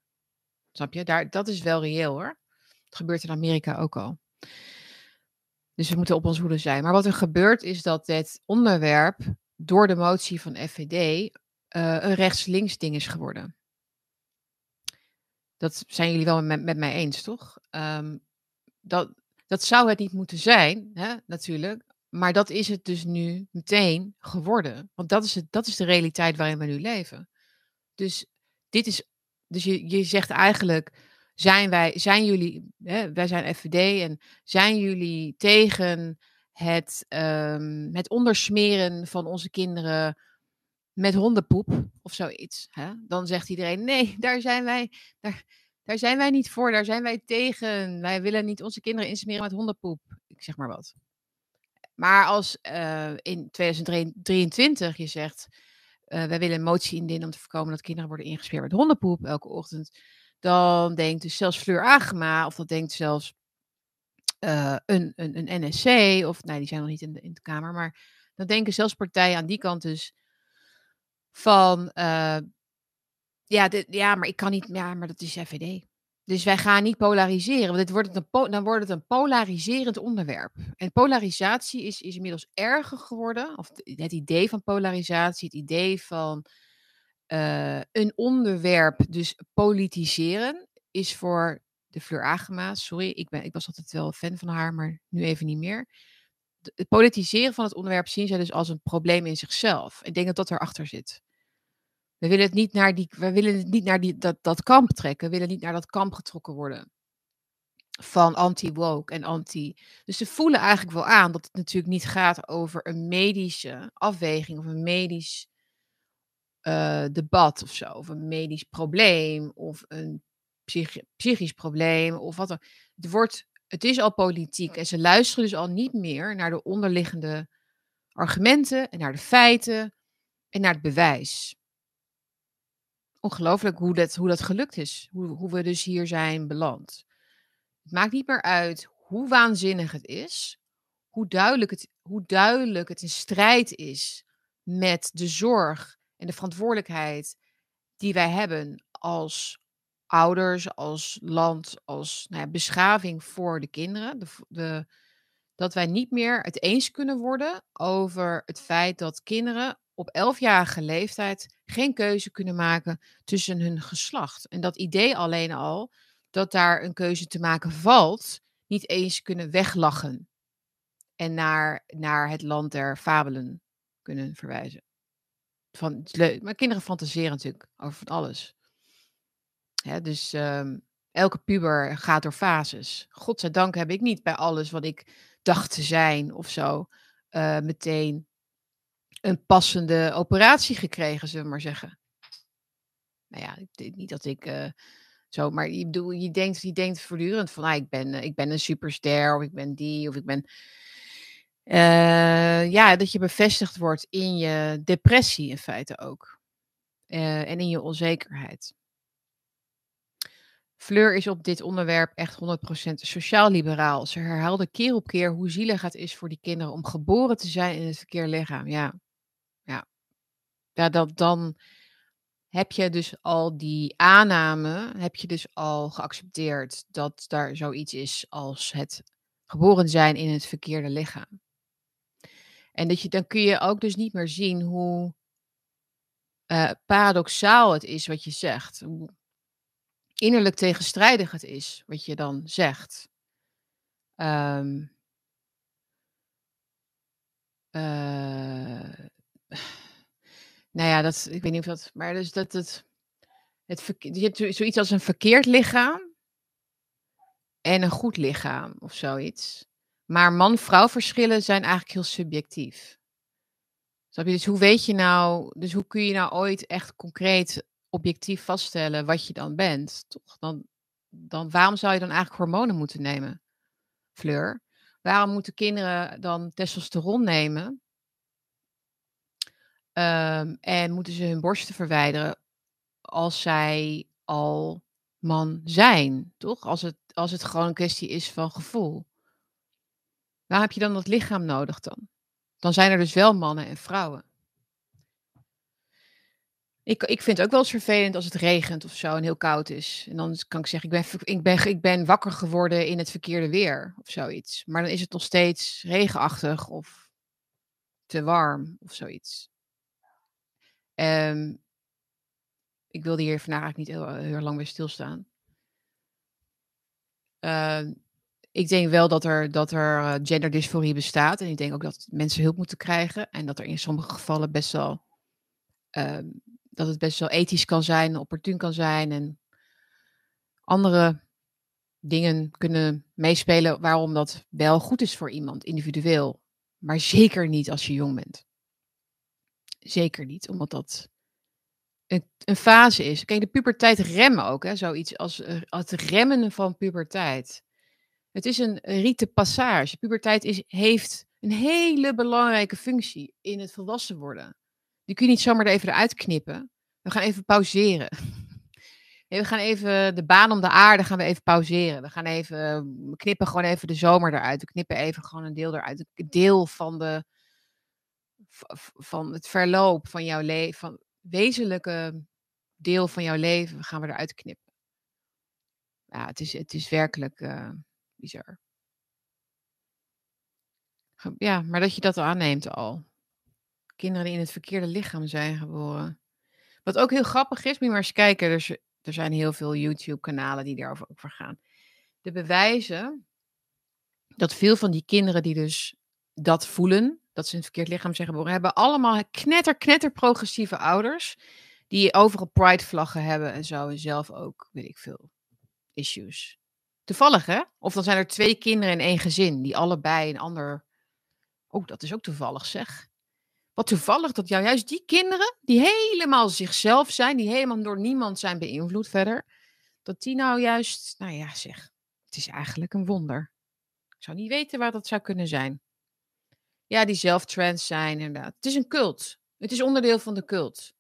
Snap je? Daar, dat is wel reëel hoor. Het gebeurt in Amerika ook al. Dus we moeten op ons hoede zijn. Maar wat er gebeurt is dat dit onderwerp door de motie van FVD uh, eh, een rechts-links ding is geworden. Dat zijn jullie wel met, met mij eens, toch? Um, dat, dat zou het niet moeten zijn, hè, natuurlijk. Maar dat is het dus nu meteen geworden. Want dat is, het, dat is de realiteit waarin we nu leven. Dus dit is Dus je, je zegt eigenlijk, zijn wij, zijn jullie, hè, wij zijn FVD en zijn jullie tegen het, um, ondersmeren van onze kinderen met hondenpoep of zoiets. Hè? Dan zegt iedereen, nee, daar zijn wij, daar, daar zijn wij niet voor, daar zijn wij tegen. Wij willen niet onze kinderen insmeren met hondenpoep. Ik zeg maar wat. Maar als uh, in 2023 je zegt, uh, wij willen een motie indienen om te voorkomen dat kinderen worden ingesmeerd met hondenpoep elke ochtend, dan denkt dus zelfs Fleur Agema, of dat denkt zelfs uh, een, een, een NSC, of nee, die zijn nog niet in de, in de Kamer, maar dan denken zelfs partijen aan die kant dus van, uh, ja, dit, ja, maar ik kan niet, ja, maar dat is FVD. Dus wij gaan niet polariseren, want dit wordt het een, dan wordt het een polariserend onderwerp. En polarisatie is, is inmiddels erger geworden, of het idee van polarisatie, het idee van uh, een onderwerp, dus politiseren, is voor de Fleur Agema, sorry, ik, ben, ik was altijd wel fan van haar, maar nu even niet meer. Het politiseren van het onderwerp zien zij dus als een probleem in zichzelf. Ik denk dat dat erachter zit. We willen het niet naar, die, we willen het niet naar die, dat, dat kamp trekken. We willen niet naar dat kamp getrokken worden. Van anti-woke en anti. Dus ze voelen eigenlijk wel aan dat het natuurlijk niet gaat over een medische afweging of een medisch uh, debat of zo. Of een medisch probleem of een psych psychisch probleem of wat dan. Het, wordt, het is al politiek en ze luisteren dus al niet meer naar de onderliggende argumenten en naar de feiten en naar het bewijs. Ongelooflijk hoe dat, hoe dat gelukt is, hoe, hoe we dus hier zijn beland. Het maakt niet meer uit hoe waanzinnig het is, hoe duidelijk het, hoe duidelijk het in strijd is met de zorg en de verantwoordelijkheid die wij hebben als ouders, als land, als nou ja, beschaving voor de kinderen. De, dat wij niet meer het eens kunnen worden over het feit dat kinderen op elfjarige leeftijd geen keuze kunnen maken tussen hun geslacht. En dat idee alleen al, dat daar een keuze te maken valt, niet eens kunnen weglachen. En naar, naar het land der fabelen kunnen verwijzen. Van. Maar kinderen fantaseren natuurlijk over alles. Dus um, elke puber gaat door fases. Godzijdank heb ik niet bij alles wat ik dacht te zijn of zo uh, meteen een passende operatie gekregen, zullen we maar zeggen. Nou ja, ik, niet dat ik uh, zo, maar je, je, denkt, je denkt voortdurend van, ah, ik, ben, ik ben een superster of ik ben die of ik ben... Ja, dat je bevestigd wordt in je depressie in feite ook. En in je onzekerheid. Fleur is op dit onderwerp echt 100% sociaal-liberaal. Ze herhaalde keer op keer hoe zielig het is voor die kinderen om geboren te zijn in het verkeerde lichaam. Ja, ja. ja dat, dan heb je dus al die aanname, heb je dus al geaccepteerd dat daar zoiets is als het geboren zijn in het verkeerde lichaam. En dat je, dan kun je ook dus niet meer zien hoe uh, paradoxaal het is wat je zegt. Hoe innerlijk tegenstrijdig het is wat je dan zegt. Um, uh, nou ja, dat, ik weet niet of dat. Maar dus dat het. het je hebt zoiets als een verkeerd lichaam. En een goed lichaam of zoiets. Maar man-vrouw verschillen zijn eigenlijk heel subjectief. Snap je? Dus hoe weet je nou, dus hoe kun je nou ooit echt concreet objectief vaststellen wat je dan bent? Toch? Dan, dan waarom zou je dan eigenlijk hormonen moeten nemen, Fleur? Waarom moeten kinderen dan testosteron nemen? Um, en moeten ze hun borsten verwijderen als zij al man zijn, toch? Als het, als het gewoon een kwestie is van gevoel. Waar heb je dan dat lichaam nodig dan? Dan zijn er dus wel mannen en vrouwen. Ik, ik vind het ook wel eens vervelend als het regent of zo en heel koud is. En dan kan ik zeggen, ik ben, ik, ben, ik ben wakker geworden in het verkeerde weer of zoiets. Maar dan is het nog steeds regenachtig of te warm of zoiets. Um, ik wilde hier vandaag eigenlijk niet heel, heel lang bij stilstaan. Uh, ik denk wel dat er, dat er uh, genderdysforie bestaat. En ik denk ook dat mensen hulp moeten krijgen. En dat er in sommige gevallen best wel. Uh, dat het best wel ethisch kan zijn, opportun kan zijn. En andere dingen kunnen meespelen waarom dat wel goed is voor iemand individueel. Maar zeker niet als je jong bent. Zeker niet, omdat dat een, een fase is. Kijk, de puberteit remmen ook, hè, zoiets als eh, het remmen van puberteit. Het is een rite passage. Puberteit is, heeft een hele belangrijke functie in het volwassen worden. Die kun je niet zomaar er even eruit knippen. We gaan even pauzeren. we gaan even de baan om de aarde gaan we even pauzeren. We gaan even, we knippen gewoon even de zomer eruit. We knippen even gewoon een deel eruit. Een deel van, de, van het verloop van jouw leven, van wezenlijke deel van jouw leven gaan we eruit knippen. Ja, het is, het is werkelijk uh, bizar. Ja, maar dat je dat aanneemt al. Kinderen die in het verkeerde lichaam zijn geboren. Wat ook heel grappig is, moet je maar eens kijken. Er, er zijn heel veel YouTube-kanalen die daarover over gaan. De bewijzen dat veel van die kinderen die dus dat voelen, dat ze in het verkeerd lichaam zijn geboren, hebben allemaal knetter, knetter progressieve ouders. Die overal pride-vlaggen hebben en zo. En zelf ook, weet ik veel, issues. Toevallig, hè? Of dan zijn er twee kinderen in één gezin die allebei een ander. Oh, dat is ook toevallig, zeg. Wat toevallig dat jou juist die kinderen, die helemaal zichzelf zijn, die helemaal door niemand zijn beïnvloed verder, dat die nou juist, nou ja, zeg, het is eigenlijk een wonder. Ik zou niet weten waar dat zou kunnen zijn. Ja, die zelf trans zijn, inderdaad. Het is een cult. Het is onderdeel van de cult.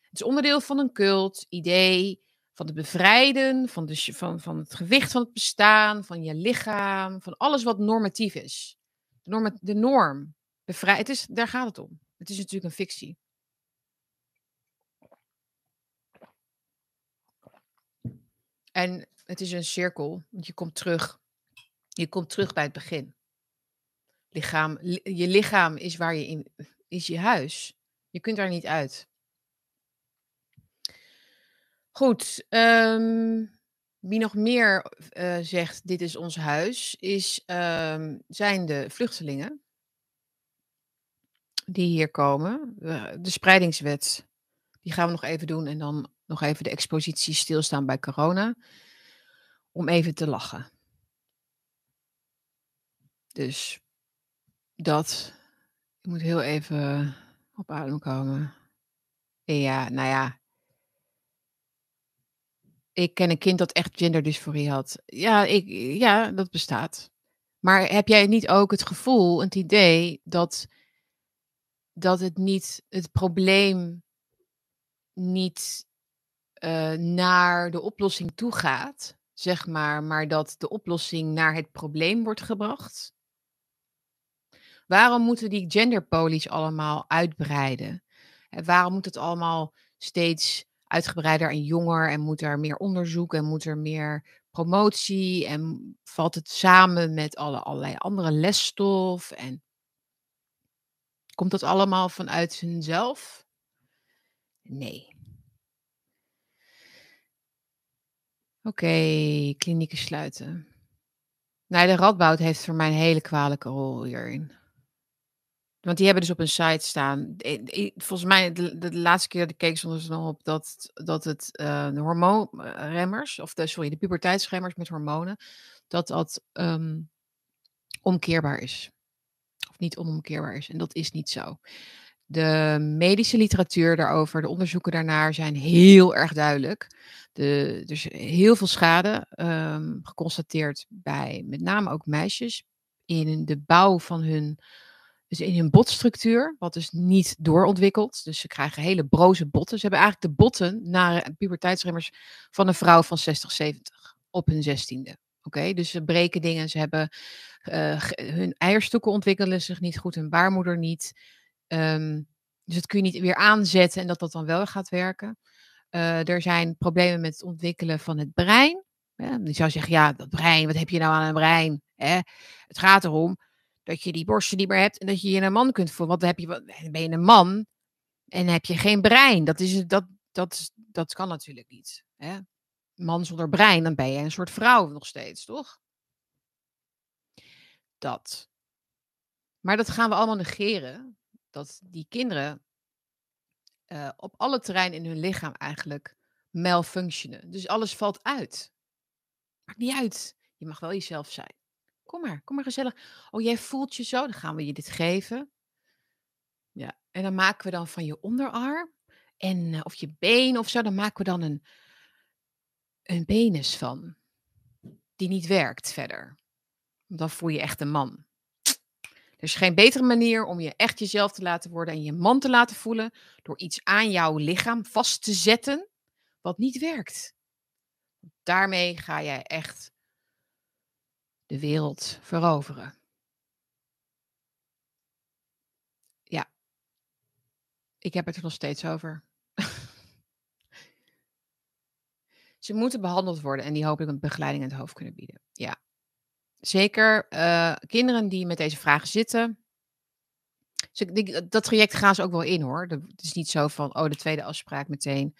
Het is onderdeel van een cult, idee van het bevrijden, van, de, van, van het gewicht van het bestaan, van je lichaam, van alles wat normatief is. De norm, de norm is, daar gaat het om. Het is natuurlijk een fictie. En het is een cirkel, want je komt terug. Je komt terug bij het begin. Lichaam, je lichaam is waar je in is je huis. Je kunt daar niet uit. Goed. Um, wie nog meer uh, zegt: dit is ons huis, is, um, zijn de vluchtelingen die hier komen. De spreidingswet, die gaan we nog even doen. En dan nog even de expositie stilstaan bij corona. Om even te lachen. Dus dat. Ik moet heel even op adem komen. Ja, nou ja. Ik ken een kind dat echt genderdysforie had. Ja, ik, ja, dat bestaat. Maar heb jij niet ook het gevoel, het idee dat dat het niet, het probleem niet uh, naar de oplossing toe gaat, zeg maar, maar dat de oplossing naar het probleem wordt gebracht? Waarom moeten die genderpolies allemaal uitbreiden? En waarom moet het allemaal steeds uitgebreider en jonger en moet er meer onderzoek en moet er meer promotie en valt het samen met alle, allerlei andere lesstof en Komt dat allemaal vanuit hunzelf? Nee. Oké, klinieken sluiten. Nou, de Radboud heeft voor mij een hele kwalijke rol hierin. Want die hebben dus op een site staan. Volgens mij, de, de laatste keer dat ik keek, stond er nog op dat, dat het uh, de hormoonremmers, of de, sorry, de puberteitsremmers met hormonen, dat dat um, omkeerbaar is niet onomkeerbaar is. En dat is niet zo. De medische literatuur daarover, de onderzoeken daarnaar zijn heel erg duidelijk. De, heel veel schade um, geconstateerd bij met name ook meisjes in de bouw van hun, dus in hun botstructuur, wat dus niet doorontwikkeld. Dus ze krijgen hele broze botten. Ze hebben eigenlijk de botten naar puberteitsremmers van een vrouw van 60, 70 op hun zestiende. Oké, dus ze breken dingen, ze hebben uh, hun eierstokken ontwikkelen zich niet goed, hun baarmoeder niet. Um, dus dat kun je niet weer aanzetten en dat dat dan wel gaat werken. Uh, er zijn problemen met het ontwikkelen van het brein. Ja, je zou zeggen, ja, dat brein, wat heb je nou aan een brein? Hè? Het gaat erom dat je die borsten niet meer hebt en dat je je een man kunt voelen. Want dan, heb je, ben je een man en heb je geen brein. Dat, is, dat, dat, dat kan natuurlijk niet. Hè? Man zonder brein, dan ben je een soort vrouw nog steeds, toch? Dat. Maar dat gaan we allemaal negeren. Dat die kinderen uh, op alle terreinen in hun lichaam eigenlijk malfunctionen. Dus alles valt uit. Maakt niet uit. Je mag wel jezelf zijn. Kom maar, kom maar gezellig. Oh, jij voelt je zo, dan gaan we je dit geven. Ja, en dan maken we dan van je onderarm en eh, of je been of zo, dan maken we dan een, een penis van. Die niet werkt verder. Dan voel je echt een man. Er is geen betere manier om je echt jezelf te laten worden en je man te laten voelen door iets aan jouw lichaam vast te zetten wat niet werkt. Daarmee ga jij echt de wereld veroveren. Ja, ik heb het er nog steeds over. Ze moeten behandeld worden en die hopelijk een begeleiding in het hoofd kunnen bieden. Ja, zeker uh, kinderen die met deze vragen zitten. dat traject gaan ze ook wel in hoor. Het is niet zo van, oh, de tweede afspraak meteen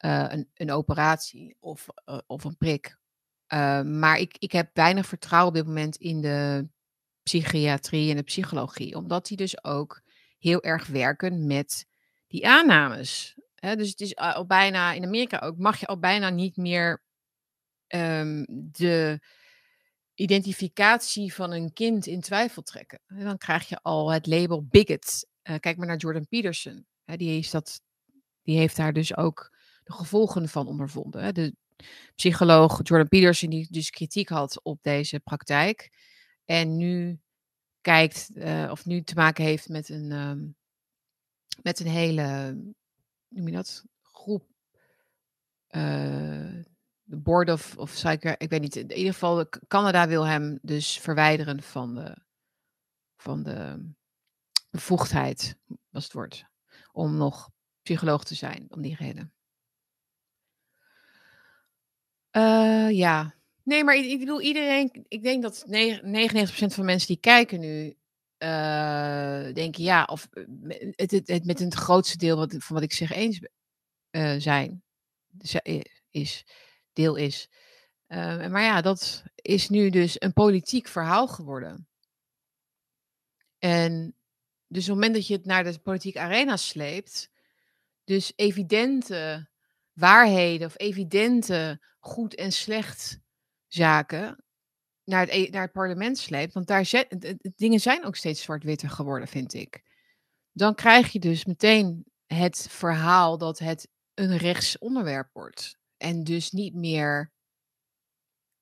uh, een, een, operatie of, of een prik. maar ik, ik heb weinig vertrouwen op dit moment in de psychiatrie en de psychologie, omdat die dus ook heel erg werken met die aannames. Hè? Dus het is al bijna, in Amerika ook, mag je al bijna niet meer um, de identificatie van een kind in twijfel trekken. En dan krijg je al het label bigot. Uh, kijk maar naar Jordan Peterson. Hè, die, heeft dat, die heeft daar dus ook de gevolgen van ondervonden. Hè. De psycholoog Jordan Peterson, die dus kritiek had op deze praktijk. En nu kijkt, uh, of nu te maken heeft met een, um, met een hele, noem je dat, groep. Uh, de Board of, of Psycho, ik weet niet. In ieder geval, Canada wil hem dus verwijderen van de, van de bevoegdheid, was het woord, om nog psycholoog te zijn, om die reden. Uh, ja, nee, maar ik, ik, bedoel, iedereen, ik denk dat 99% van mensen die kijken nu, uh, denken ja, of eh, het, het, het, met een grootste deel wat, van wat ik zeg eens uh, zijn, is deel is. Uh, maar ja, dat is nu dus een politiek verhaal geworden. En dus op het moment dat je het naar de politieke arena sleept, dus evidente waarheden of evidente goed en slecht zaken naar het, e-, naar het parlement sleept, want daar dingen zijn ook steeds zwart-witter geworden, vind ik. Dan krijg je dus meteen het verhaal dat het een rechts onderwerp wordt. En dus niet meer,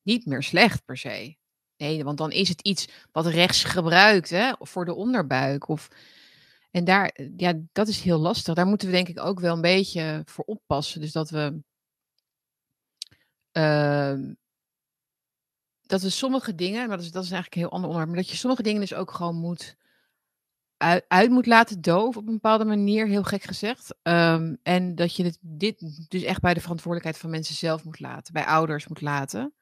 niet meer slecht per se. Nee, want dan is het iets wat rechts gebruikt hè, voor de onderbuik. Of, en daar, ja, dat is heel lastig. Daar moeten we denk ik ook wel een beetje voor oppassen. Dus dat we, uh, dat we sommige dingen, maar dat is, dat is eigenlijk een heel ander onderwerp, maar dat je sommige dingen dus ook gewoon moet uit, uit moet laten doven op een bepaalde manier, heel gek gezegd. Um, en dat je dit, dus echt bij de verantwoordelijkheid van mensen zelf moet laten, bij ouders moet laten.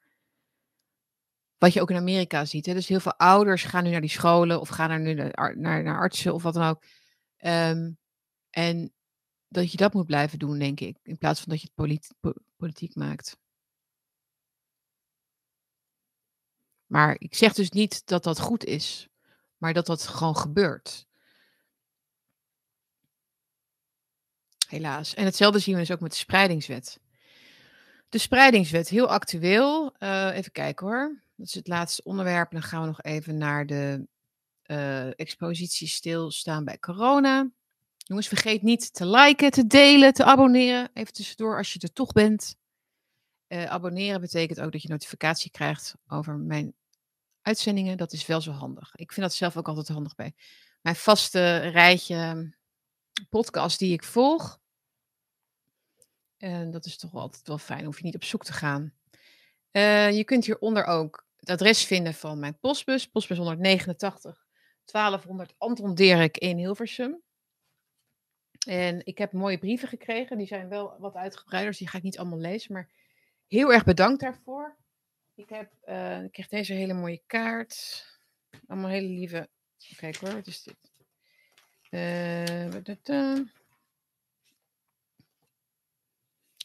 Wat je ook in Amerika ziet. Hè? Dus heel veel ouders gaan nu naar die scholen of gaan naar, nu naar, naar, artsen of wat dan ook. Um, en dat je dat moet blijven doen, denk ik. In plaats van dat je het polit politiek maakt. Maar ik zeg dus niet dat dat goed is maar dat dat gewoon gebeurt. Helaas. En hetzelfde zien we dus ook met de spreidingswet. De spreidingswet, heel actueel. Uh, even kijken hoor. Dat is het laatste onderwerp. Dan gaan we nog even naar de uh, expositie stilstaan bij corona. Jongens, vergeet niet te liken, te delen, te abonneren. Even tussendoor als je er toch bent. Uh, abonneren betekent ook dat je notificatie krijgt over mijn uitzendingen, dat is wel zo handig. Ik vind dat zelf ook altijd handig bij mijn vaste rijtje podcast die ik volg. En dat is toch altijd wel fijn, hoef je niet op zoek te gaan. Uh, je kunt hieronder ook het adres vinden van mijn postbus, postbus 189 1200 Anton Dirk in Hilversum. En ik heb mooie brieven gekregen, die zijn wel wat uitgebreider, dus die ga ik niet allemaal lezen, maar heel erg bedankt daarvoor. Ik heb, uh, ik kreeg deze hele mooie kaart. Allemaal hele lieve. Kijk hoor, wat is dit? Uh,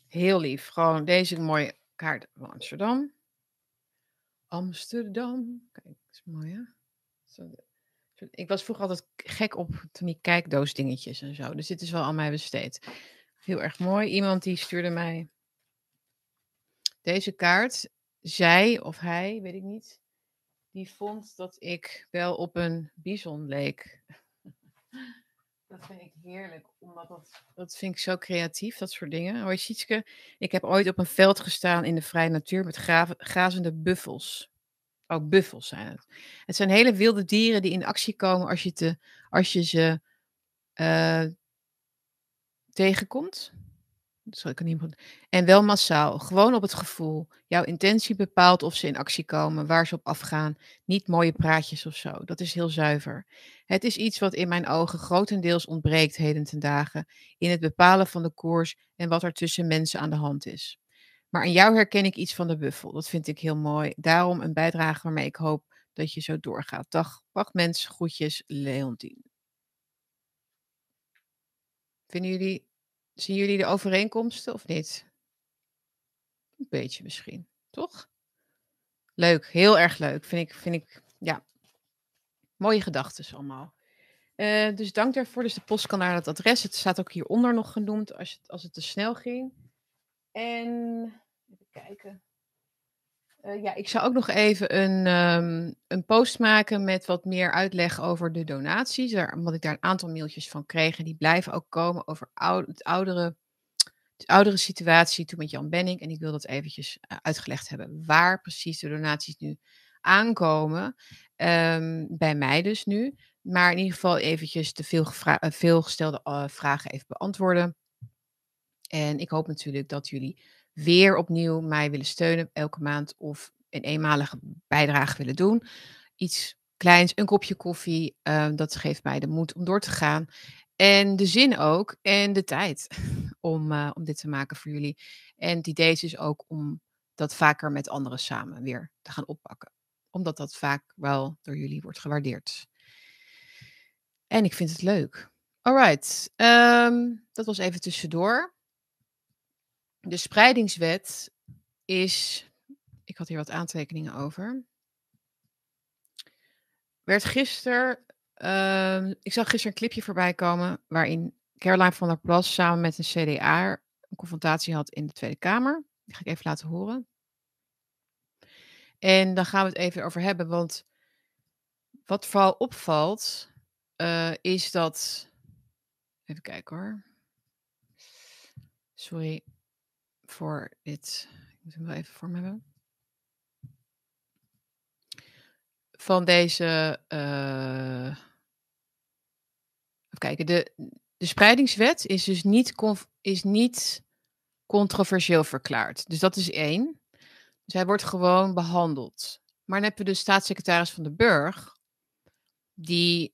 Heel lief. Gewoon deze mooie kaart van Amsterdam. Amsterdam. Kijk, is mooi hè? Ik was vroeger altijd gek op toen die kijkdoosdingetjes en zo. Dus dit is wel aan mij besteed. Heel erg mooi. Iemand die stuurde mij deze kaart. Zij of hij, weet ik niet, die vond dat ik wel op een bison leek. Dat vind ik heerlijk, omdat dat, dat vind ik zo creatief, dat soort dingen. Hoi ik heb ooit op een veld gestaan in de vrije natuur met graven, grazende buffels. Ook oh, buffels zijn het. Het zijn hele wilde dieren die in actie komen als je, te, als je ze uh, tegenkomt. En wel massaal, gewoon op het gevoel. Jouw intentie bepaalt of ze in actie komen, waar ze op afgaan. Niet mooie praatjes of zo. Dat is heel zuiver. Het is iets wat in mijn ogen grotendeels ontbreekt heden ten dagen. In het bepalen van de koers en wat er tussen mensen aan de hand is. Maar in jou herken ik iets van de buffel. Dat vind ik heel mooi. Daarom een bijdrage waarmee ik hoop dat je zo doorgaat. Dag, wacht mensen, groetjes, Leontien. Vinden jullie Zien jullie de overeenkomsten of niet? Een beetje misschien, toch? Leuk, heel erg leuk. Vind ik, vind ik ja, mooie gedachten allemaal. Uh, dus dank daarvoor. Dus de post kan naar het adres. Het staat ook hieronder nog genoemd als het, als het te snel ging. En even kijken. Uh, ja, ik zou ook nog even een, um, een post maken met wat meer uitleg over de donaties. Daar, omdat ik daar een aantal mailtjes van kreeg. En die blijven ook komen over het oudere, de oudere situatie toen met Jan Benning. En ik wil dat eventjes uh, uitgelegd hebben. Waar precies de donaties nu aankomen. Um, bij mij dus nu. Maar in ieder geval eventjes de veel, veel gestelde vragen even beantwoorden. En ik hoop natuurlijk dat jullie weer opnieuw mij willen steunen elke maand of een eenmalige bijdrage willen doen. Iets kleins, een kopje koffie, uh, dat geeft mij de moed om door te gaan. En de zin ook en de tijd om, uh, om dit te maken voor jullie. En het idee is dus ook om dat vaker met anderen samen weer te gaan oppakken. Omdat dat vaak wel door jullie wordt gewaardeerd. En ik vind het leuk. Alright, um, dat was even tussendoor de spreidingswet is. Ik had hier wat aantekeningen over. Werd gisteren. Uh, ik zag gisteren een clipje voorbij komen. waarin Caroline van der Plas samen met een CDA een confrontatie had in de Tweede Kamer. Die ga ik even laten horen. En dan gaan we het even over hebben. Want wat vooral opvalt. Uh, is dat. Even kijken hoor. Sorry voor dit. Ik moet hem wel even voor me hebben. Van deze. Uh, even kijken. De, de spreidingswet is dus niet, is niet controversieel verklaard. Dus dat is één. Dus hij wordt gewoon behandeld. Maar dan hebben we de staatssecretaris van de Burg. Die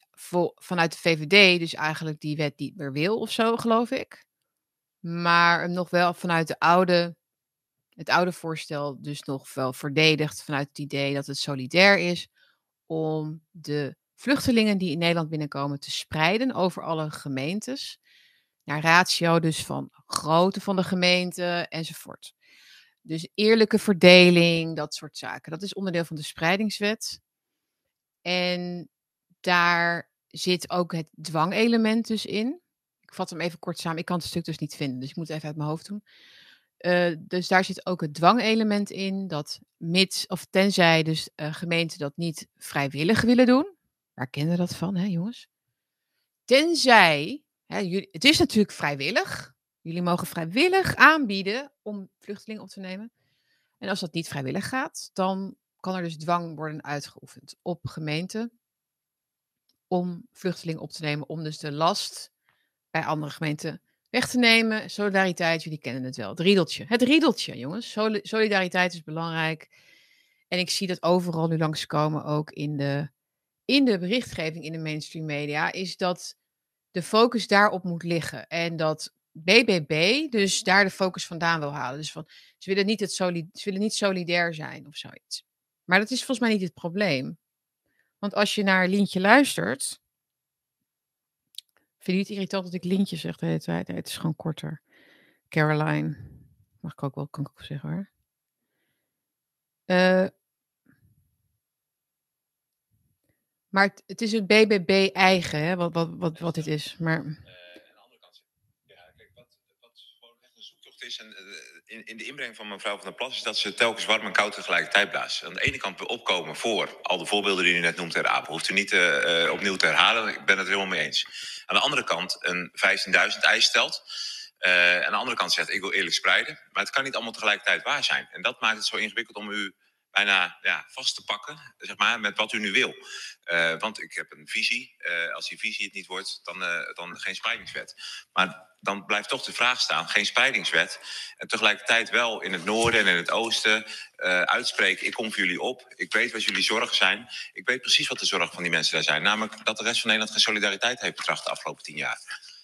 vanuit de VVD dus eigenlijk die wet niet meer wil of zo, geloof ik. Maar nog wel vanuit de oude, het oude voorstel dus nog wel verdedigd vanuit het idee dat het solidair is om de vluchtelingen die in Nederland binnenkomen te spreiden over alle gemeentes. Naar ratio dus van grootte van de gemeente enzovoort. Dus eerlijke verdeling, dat soort zaken. Dat is onderdeel van de spreidingswet. En daar zit ook het dwangelement dus in vat hem even kort samen. Ik kan het stuk dus niet vinden, dus ik moet het even uit mijn hoofd doen. Uh, dus daar zit ook het dwangelement in, dat mits of tenzij dus uh, gemeenten dat niet vrijwillig willen doen. Waar kennen dat van, hè jongens? Tenzij, hè, jullie, het is natuurlijk vrijwillig. Jullie mogen vrijwillig aanbieden om vluchtelingen op te nemen. En als dat niet vrijwillig gaat, dan kan er dus dwang worden uitgeoefend op gemeenten om vluchtelingen op te nemen, om dus de last bij andere gemeenten weg te nemen. Solidariteit, jullie kennen het wel. Het riedeltje. Het riedeltje, jongens. Solidariteit is belangrijk. En ik zie dat overal nu langskomen, ook in de, in de berichtgeving in de mainstream media, is dat de focus daarop moet liggen. En dat BBB dus daar de focus vandaan wil halen. Dus van, ze willen niet, het ze willen niet solidair zijn of zoiets. Maar dat is volgens mij niet het probleem. Want als je naar Lientje luistert, Vind je het irritant dat ik Lintje zeg de hele tijd? Nee, het is gewoon korter. Caroline. Mag ik ook wel, kan ik ook zeggen hoor. Uh, maar het, het, is een BBB eigen, hè, wat, wat, wat, wat is. Maar... Uh, aan de andere kant, ja, kijk, wat, wat gewoon echt een zoektocht is. En uh, in, de inbreng van mevrouw van der Plas is dat ze telkens warm en koud tegelijkertijd blaast. Aan de ene kant opkomen voor al de voorbeelden die u net noemt, ter Apel. Hoeft u niet uh, opnieuw te herhalen, ik ben het helemaal mee eens. Aan de andere kant een 15.000 eis stelt. Uh, aan de andere kant zegt, ik wil eerlijk spreiden. Maar het kan niet allemaal tegelijkertijd waar zijn. En dat maakt het zo ingewikkeld om u bijna ja, vast te pakken, zeg maar, met wat u nu wil. Uh, want ik heb een visie. Uh, als die visie het niet wordt, dan, uh, dan geen spreidingswet. Maar dan blijft toch de vraag staan, geen spreidingswet. En tegelijkertijd wel in het noorden en in het oosten uitspreken, ik kom voor jullie op. Ik weet wat jullie zorgen zijn. Ik weet precies wat de zorgen van die mensen daar zijn. Namelijk dat de rest van Nederland geen solidariteit heeft betracht de afgelopen tien jaar.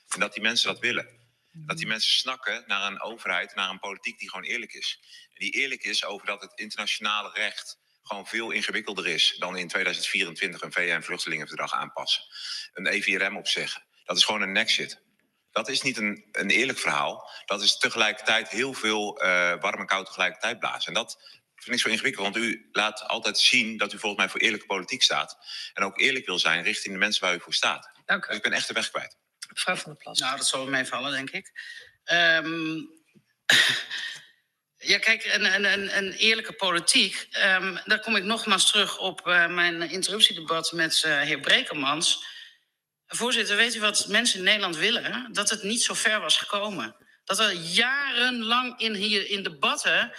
En dat die mensen dat willen. Dat die mensen snakken naar een overheid, naar een politiek die gewoon eerlijk is. Die eerlijk is over dat het internationale recht gewoon veel ingewikkelder is dan in 2024 een VN-vluchtelingenverdrag aanpassen. Een EVRM opzeggen. Dat is gewoon een nexit. Dat is niet een, een eerlijk verhaal. Dat is tegelijkertijd heel veel uh, warm en koud tegelijkertijd blazen. En dat vind ik zo ingewikkeld, want u laat altijd zien dat u volgens mij voor eerlijke politiek staat. En ook eerlijk wil zijn richting de mensen waar u voor staat. Dank u. Dus ik ben echt de weg kwijt. Mevrouw van der Plas. Nou, dat zal meevallen, denk ik. Um, ja, kijk, een, een, een eerlijke politiek. Um, daar kom ik nogmaals terug op uh, mijn interruptiedebat met uh, heer Brekermans. Voorzitter, weet u wat mensen in Nederland willen? Dat het niet zo ver was gekomen. Dat er jarenlang in, hier in debatten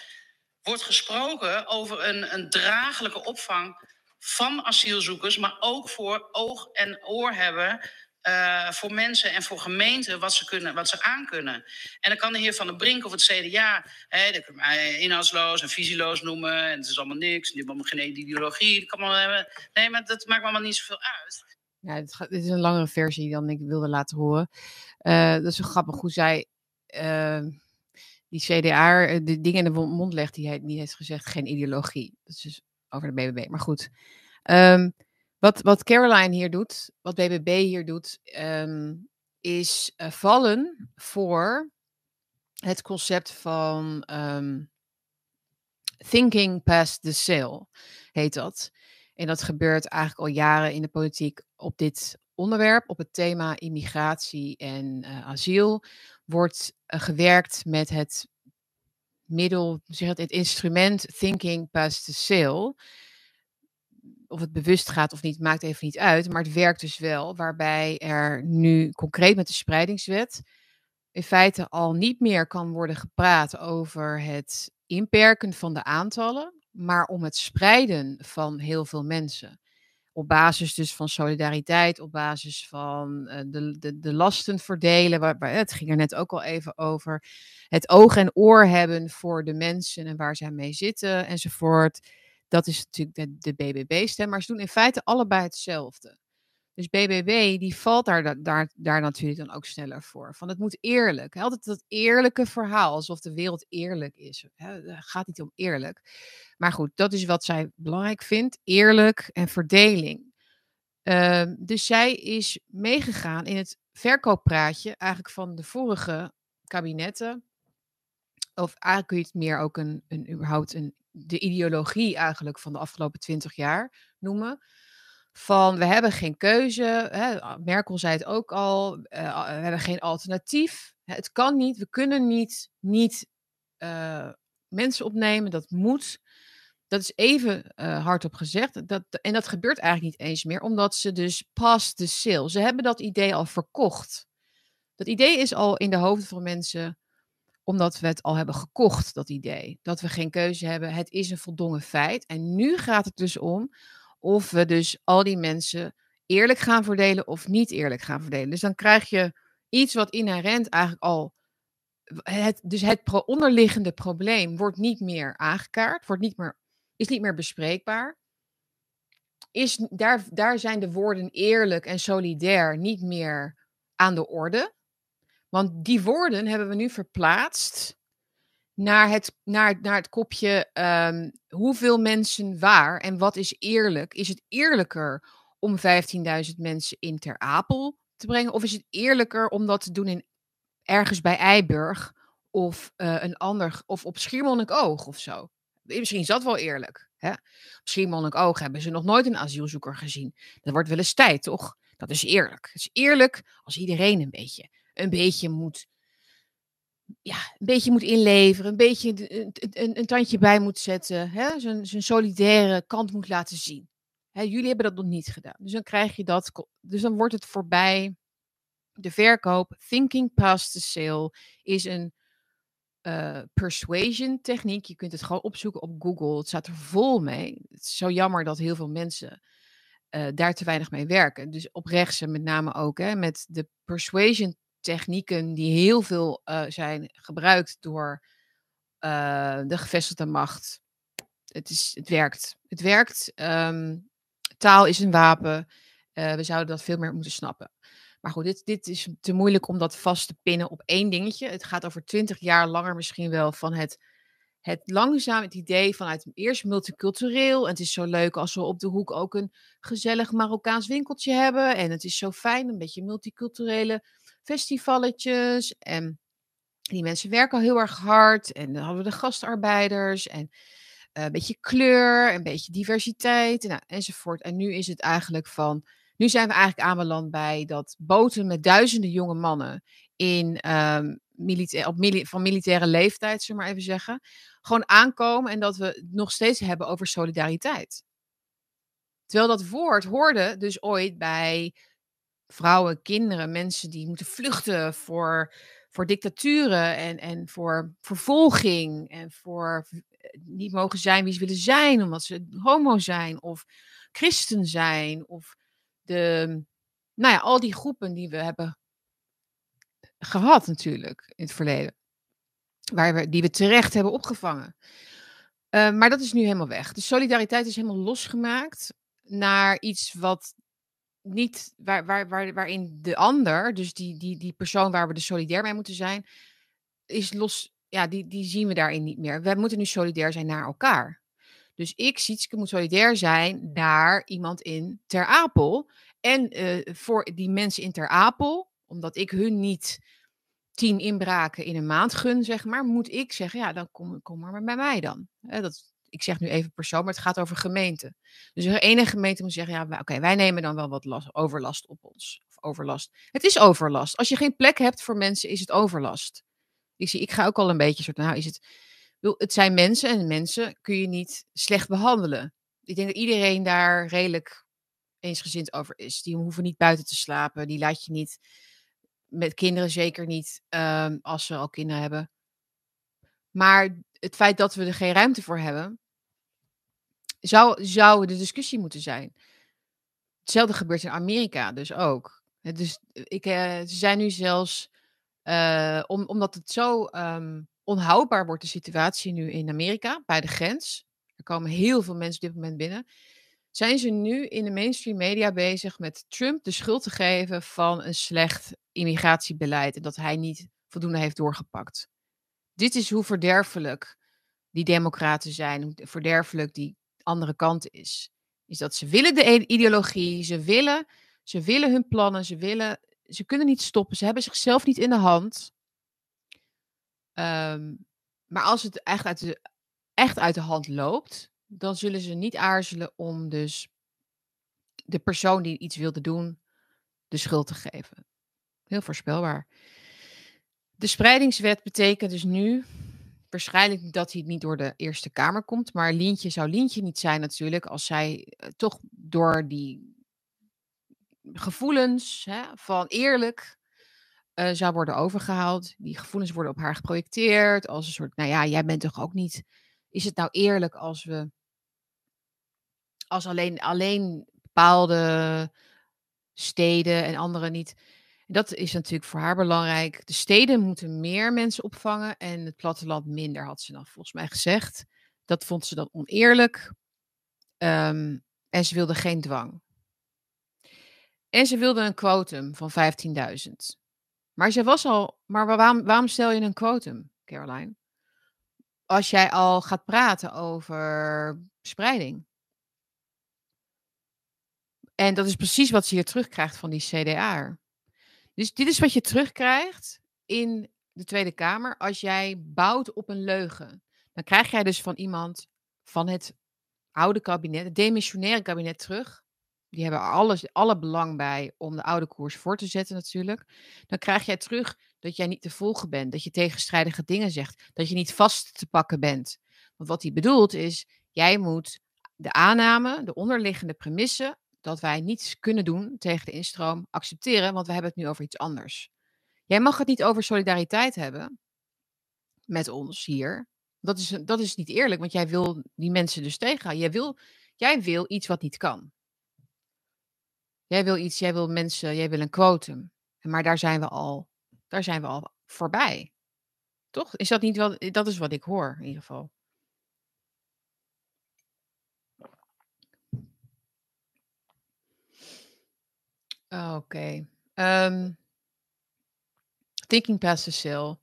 wordt gesproken over een, een dragelijke opvang van asielzoekers, maar ook voor oog en oor hebben uh, voor mensen en voor gemeenten wat ze, kunnen, wat ze aankunnen. En dan kan de heer Van der Brink of het CDA, hè, dat kan mij inhoudsloos en visieloos noemen. En het is allemaal niks, die hebben geen ideologie. Dat kan maar, nee, maar dat maakt me allemaal niet zoveel uit. Ja, dit, is een langere versie dan ik wilde laten horen. Uh, dat is zo grappig hoe zij uh, die CDA de dingen in de mond legt die hij niet heeft gezegd. Geen ideologie. Dat is dus over de BBB. Maar goed. Um, wat, wat Caroline hier doet, wat BBB hier doet, um, is uh, vallen voor het concept van um, thinking past the sale, heet dat. En dat gebeurt eigenlijk al jaren in de politiek op dit onderwerp, op het thema immigratie en uh, asiel, wordt uh, gewerkt met het middel, zeg het, het instrument thinking past the sale of het bewust gaat of niet, maakt even niet uit. Maar het werkt dus wel, waarbij er nu concreet met de spreidingswet in feite al niet meer kan worden gepraat over het inperken van de aantallen, maar om het spreiden van heel veel mensen. Op basis dus van solidariteit, op basis van uh, de, de, de lasten verdelen. Waar, waar, het ging er net ook al even over. Het oog en oor hebben voor de mensen en waar zij mee zitten enzovoort. Dat is natuurlijk de, de BBB-stem, maar ze doen in feite allebei hetzelfde. Dus BBB die valt daar, daar, daar natuurlijk dan ook sneller voor. Van het moet eerlijk. Altijd dat eerlijke verhaal, alsof de wereld eerlijk is. Het gaat niet om eerlijk. Maar goed, dat is wat zij belangrijk vindt. Eerlijk en verdeling. Uh, dus zij is meegegaan in het verkooppraatje eigenlijk van de vorige kabinetten. Of eigenlijk kun je het meer ook een, een überhaupt een de ideologie eigenlijk van de afgelopen twintig jaar noemen. Van we hebben geen keuze. Hè, Merkel zei het ook al. Uh, we hebben geen alternatief. Het kan niet. We kunnen niet, niet uh, mensen opnemen. Dat moet. Dat is even uh, hardop gezegd. Dat, en dat gebeurt eigenlijk niet eens meer, omdat ze dus past de sale. Ze hebben dat idee al verkocht. Dat idee is al in de hoofden van mensen omdat we het al hebben gekocht, dat idee. Dat we geen keuze hebben. Het is een voldongen feit. En nu gaat het dus om of we dus al die mensen eerlijk gaan verdelen of niet eerlijk gaan verdelen. Dus dan krijg je iets wat inherent eigenlijk al. Het, dus het onderliggende probleem wordt niet meer aangekaart, wordt niet meer, is niet meer bespreekbaar. Is, daar, daar zijn de woorden eerlijk en solidair niet meer aan de orde. Want die woorden hebben we nu verplaatst naar het, naar, naar het kopje um, hoeveel mensen waar en wat is eerlijk. Is het eerlijker om 15.000 mensen in Ter Apel te brengen? Of is het eerlijker om dat te doen in, ergens bij Eiburg of uh, een ander, of op Schiermonnikoog of zo? Misschien is dat wel eerlijk. Hè? Op Schiermonnikoog hebben ze nog nooit een asielzoeker gezien. Dat wordt wel eens tijd, toch? Dat is eerlijk. Het is eerlijk als iedereen een beetje een beetje moet ja, een beetje moet inleveren, een beetje een, een, een tandje bij moet zetten, hè, zijn, zijn solidaire kant moet laten zien. Hè, jullie hebben dat nog niet gedaan. Dus dan krijg je dat, dus dan wordt het voorbij de verkoop. Thinking past the sale is een uh, persuasion techniek. Je kunt het gewoon opzoeken op Google. Het staat er vol mee. Het is zo jammer dat heel veel mensen uh, daar te weinig mee werken. Dus op rechtse met name ook, hè, met de persuasion technieken die heel veel uh, zijn gebruikt door de gevestigde macht. Het, is, het werkt. Het werkt. Um, taal is een wapen. we zouden dat veel meer moeten snappen. Maar goed, dit, dit is te moeilijk om dat vast te pinnen op één dingetje. Het gaat over twintig jaar langer misschien wel van het, het langzaam, het idee vanuit eerst multicultureel. En het is zo leuk als we op de hoek ook een gezellig Marokkaans winkeltje hebben. En het is zo fijn, een beetje multiculturele festivalletjes. En die mensen werken al heel erg hard. En dan hadden we de gastarbeiders en uh, een beetje kleur, een beetje diversiteit nou, enzovoort. En nu is het eigenlijk van nu zijn we eigenlijk aanbeland bij dat boten met duizenden jonge mannen in, um, op van militaire leeftijd, zullen maar even zeggen, gewoon aankomen en dat we het nog steeds hebben over solidariteit. Terwijl dat woord hoorde dus ooit bij vrouwen, kinderen, mensen die moeten vluchten voor, voor dictaturen en, en voor vervolging en voor niet mogen zijn wie ze willen zijn omdat ze homo zijn of christen zijn of de, nou ja, al die groepen die we hebben gehad natuurlijk in het verleden. Waar we, die we terecht hebben opgevangen. Uh, maar dat is nu helemaal weg. De solidariteit is helemaal losgemaakt naar iets wat niet, waar, waar, waar, waarin de ander, dus die, die, die persoon waar we de solidair mee moeten zijn, is los, ja, die, die zien we daarin niet meer. We moeten nu solidair zijn naar elkaar. Dus ik, Sietske, moet solidair zijn naar iemand in Ter Apel. En uh, voor die mensen in Ter Apel, omdat ik hun niet tien inbraken in een maand gun, zeg maar, moet ik zeggen, ja, dan kom, kom maar bij mij dan. dat, ik zeg nu even persoon, maar het gaat over gemeente. Dus de ene gemeente moet zeggen, ja, oké, wij nemen dan wel wat last, overlast op ons. Of overlast. Het is overlast. Als je geen plek hebt voor mensen, is het overlast. Ik zie, ik ga ook al een beetje soort, nou is het het zijn mensen en mensen kun je niet slecht behandelen. Ik denk dat iedereen daar redelijk eensgezind over is. Die hoeven niet buiten te slapen. Die laat je niet, met kinderen zeker niet, um, als ze al kinderen hebben. Maar het feit dat we er geen ruimte voor hebben, zou, zou de discussie moeten zijn. Hetzelfde gebeurt in Amerika dus ook. Dus ik, uh, ze zijn nu zelfs, uh, om, omdat het zo um, onhoudbaar wordt de situatie nu in Amerika, bij de grens. Er komen heel veel mensen op dit moment binnen. Zijn ze nu in de mainstream media bezig met Trump de schuld te geven van een slecht immigratiebeleid en dat hij niet voldoende heeft doorgepakt? Dit is hoe verderfelijk die democraten zijn, hoe verderfelijk die andere kant is. Is dat ze willen de ideologie, ze willen, ze willen hun plannen, ze willen, ze kunnen niet stoppen, ze hebben zichzelf niet in de hand. Um, maar als het echt uit, de, echt uit de hand loopt, dan zullen ze niet aarzelen om dus de persoon die iets wilde doen, de schuld te geven. Heel voorspelbaar. De spreidingswet betekent dus nu waarschijnlijk dat hij niet door de Eerste Kamer komt. Maar Lientje zou Lientje niet zijn natuurlijk als zij uh, toch door die gevoelens hè, van eerlijk uh, zou worden overgehaald. Die gevoelens worden op haar geprojecteerd als een soort, nou ja, jij bent toch ook niet. Is het nou eerlijk als we, als alleen, alleen bepaalde steden en andere niet. Dat is natuurlijk voor haar belangrijk. De steden moeten meer mensen opvangen en het platteland minder, had ze dan volgens mij gezegd. Dat vond ze dan oneerlijk. Um, en ze wilde geen dwang. En ze wilde een quotum van 15.000. Maar ze was al. Maar waarom, waarom stel je een quotum, Caroline? Als jij al gaat praten over spreiding. En dat is precies wat ze hier terugkrijgt van die CDA. Dus dit is wat je terugkrijgt in de Tweede Kamer als jij bouwt op een leugen. Dan krijg jij dus van iemand van het oude kabinet, het demissionaire kabinet terug, die hebben alles, alle belang bij om de oude koers voor te zetten natuurlijk. Dan krijg jij terug dat jij niet te volgen bent, dat je tegenstrijdige dingen zegt, dat je niet vast te pakken bent. Want wat hij bedoelt is, jij moet de aanname, de onderliggende premissen, dat wij niets kunnen doen tegen de instroom, accepteren, want we hebben het nu over iets anders. Jij mag het niet over solidariteit hebben met ons hier. Dat is, dat is niet eerlijk, want jij wil die mensen dus tegenhouden. Jij wil, jij wil iets wat niet kan. Jij wil iets, jij wil mensen, jij wil een quotum. Maar daar zijn we al, daar zijn we al voorbij. Toch? Is dat niet wel, dat is wat ik hoor in ieder geval. Oké. Ehm, thinking past the sale.